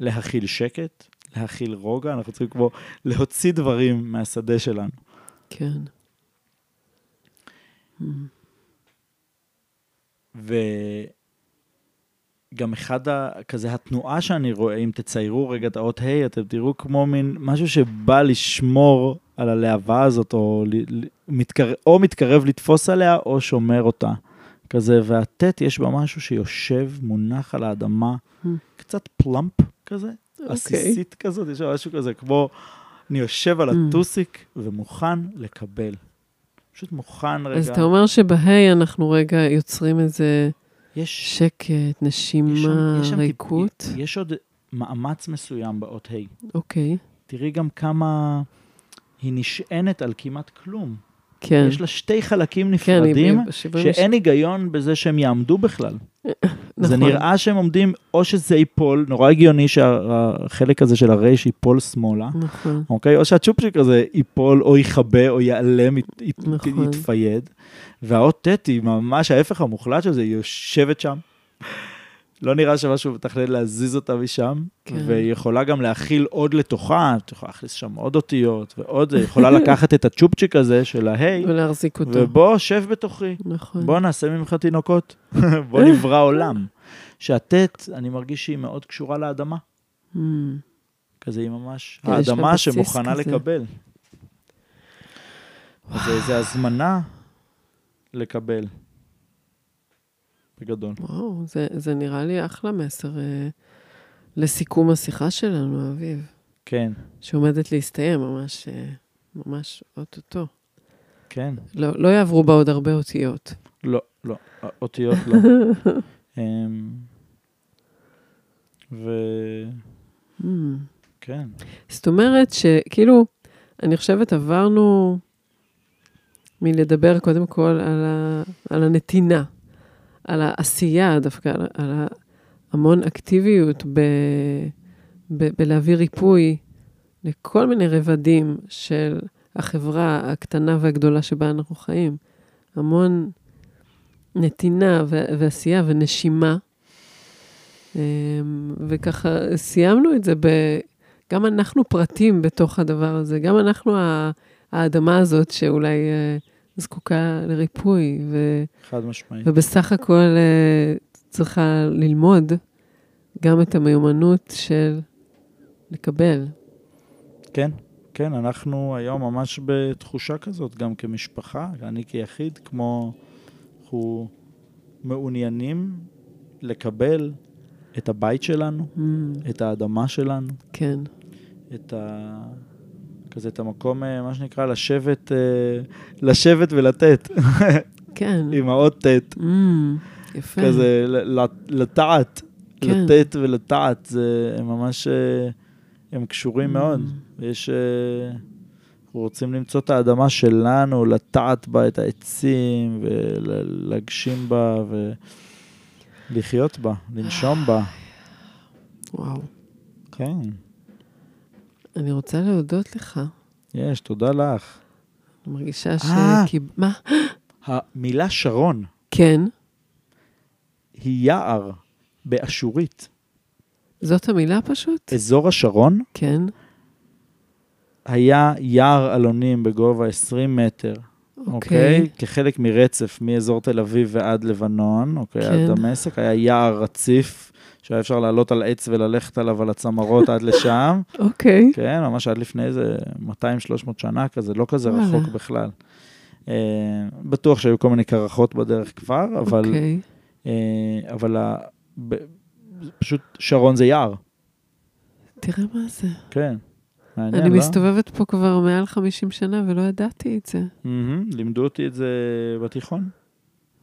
להכיל שקט, להכיל רוגע, אנחנו צריכים כמו להוציא דברים מהשדה שלנו. כן. וגם אחד, ה, כזה התנועה שאני רואה, אם תציירו רגע את האות ה', אתם תראו כמו מין משהו שבא לשמור על הלהבה הזאת, או, מתקר, או מתקרב לתפוס עליה, או שומר אותה. כזה, והט' יש בה משהו שיושב, מונח על האדמה, Hmm. קצת פלאמפ כזה. עסיסית כזאת, יש בה משהו כזה, כמו אני יושב על Hmm. הטוסיק ומוכן לקבל. פשוט מוכן רגע. אז אתה אומר שבה' אנחנו רגע יוצרים איזה יש שקט, יש שם- נשימה, יש שם ריקות. יש עוד מאמץ מסוים באות ה'. אוקיי, תראי גם כמה היא נשענת על כמעט כלום. כן. יש לה שתי חלקים כן, נפרדים, בשבעים שאין היגיון בזה שהם יעמדו בכלל. זה נכון. נראה שהם עומדים, או שזה ייפול, נורא הגיוני שהחלק הזה של הרייש ייפול שמאלה, נכון. אוקיי? או שהצ'ופצ'יק הזה ייפול, או יכבה, או ייעלם, ית- נכון. יתפייד. והאות ט' היא ממש ההפך המוחלט של זה, היא יושבת שם. לא נראה שמשהו מתכנן להזיז אותה משם, כן. והיא יכולה גם להכיל עוד לתוכה, את יכולה להכניס שם עוד אותיות ועוד, היא יכולה לקחת את הצ'ופצ'יק הזה של ההיי, ולהחזיק אותו. ובוא, שב בתוכי, נכון. בוא נעשה ממך תינוקות, בוא נברא עולם. שהט', אני מרגיש שהיא מאוד קשורה לאדמה. Hmm. כזה היא ממש כן, האדמה שמוכנה כזה. לקבל. זה- זה הזמנה לקבל. בגדול. וואו, זה, זה נראה לי אחלה מסר אה, לסיכום השיחה שלנו, אביב, כן, שעומדת להסתיים ממש, אה, ממש אוטוטו. כן. לא, לא יעברו בה עוד הרבה אותיות. לא, לא, אותיות לא. אמ, וכן, Hmm. זאת אומרת שכאילו, אני חושבת עברנו מלדבר קודם כל על, ה, על הנתינה, על העשייה דווקא, על, על המון אקטיביות ב, ב, בלהביא ריפוי לכל מיני רבדים של החברה הקטנה והגדולה שבה אנחנו חיים. המון נתינה ועשייה ונשימה. אמ, וככה סיימנו את זה ב... גם אנחנו פרטים בתוך הדבר הזה, גם אנחנו האדמה הזאת שאולי אה, זקוקה לריפוי, ו- חד משמעית. ובסך הכל אה, צריכה ללמוד גם את המיומנות של לקבל. כן, כן, אנחנו היום ממש בתחושה כזאת, גם כמשפחה, אני כיחיד, כמו אנחנו מעוניינים לקבל את הבית שלנו, Mm, את האדמה שלנו, כן, את ה... כזה את המקום, אה, מה שנקרא, לשבת, אה, לשבת ולתת, כן. עם האות ט', Mm, יפה. כזה לטעת, כן. לתת ולטעת, זה הם ממש, אה, הם קשורים מאוד. Mm. יש, אה, אנחנו רוצים למצוא את האדמה שלנו, לטעת בה את העצים, ולהגשים בה, ולחיות בה, לנשום בה. וואו. כן, אני רוצה להודות לך. יש, תודה לך. אני מרגישה אה. ש... מה? המילה שרון כן, היא יער באשורית. זאת המילה פשוט? אזור השרון כן. היה יער אלונים בגובה 20 מטר, אוקיי? אוקיי. כחלק מרצף מאזור תל אביב ועד לבנון, אוקיי? כן. עד דמשק, היה יער רציף, שהיה אפשר לעלות על עץ וללכת עליו על הצמרות עד לשם. אוקיי. כן, ממש עד לפני איזה 200-300 שנה כזה, לא כזה. רחוק בכלל. אה, בטוח שהיו כל מיני קרחות בדרך כבר, אבל, אוקיי. אה, אבל ה, ב, פשוט שרון זה יער, תראה מה זה. כן. מעניין, אני לא? מסתובבת פה כבר מעל 50 שנה ולא ידעתי את זה. מהמם, לימדו אותי את זה בתיכון.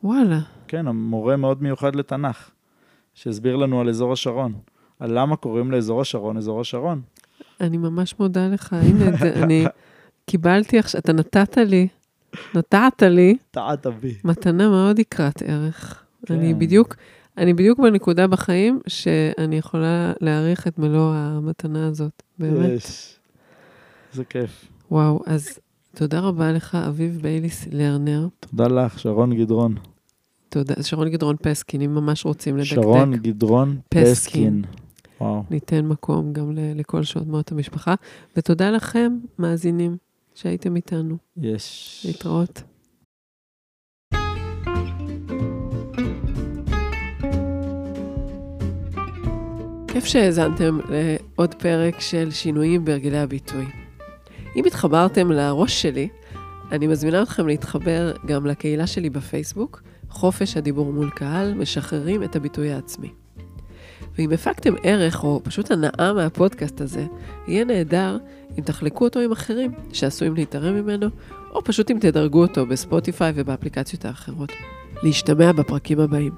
וואלה. כן, המורה מאוד מיוחד לתנ"ך. שהסביר לנו על אזור השרון. על למה קוראים לאזור השרון אזור השרון. אני ממש מודה לך, הנה, זה, אני קיבלתי עכשיו, אתה נתת לי, נתת לי טעת בי. מתנה מאוד יקרת ערך. כן. אני בדיוק, אני בדיוק בנקודה בחיים שאני יכולה להעריך את מלוא המתנה הזאת, באמת. יש. איזה כיף. וואו, אז תודה רבה לך, אביב בייליס לרנר. תודה לך, שרון גדרון. תודה, שרון גדרון פסקין, אם ממש רוצים לדקדק. שרון גדרון פסקין. וואו. ניתן מקום גם לכל שעות מאות המשפחה. ותודה לכם, מאזינים, שהייתם איתנו. יש. להתראות. כיף שהאזנתם לעוד פרק של שינויים בהרגלי הביטוי. אם התחברתם לראש שלי, אני מזמינה אתכם להתחבר גם לקהילה שלי בפייסבוק, חופש הדיבור מול קהל, משחררים את הביטוי העצמי. ואם הפקתם ערך או פשוט הנאה מהפודקאסט הזה, יהיה נהדר אם תחלקו אותו עם אחרים שעשויים להתערם ממנו, או פשוט אם תדרגו אותו בספוטיפיי ובאפליקציות האחרות. להשתמע בפרקים הבאים.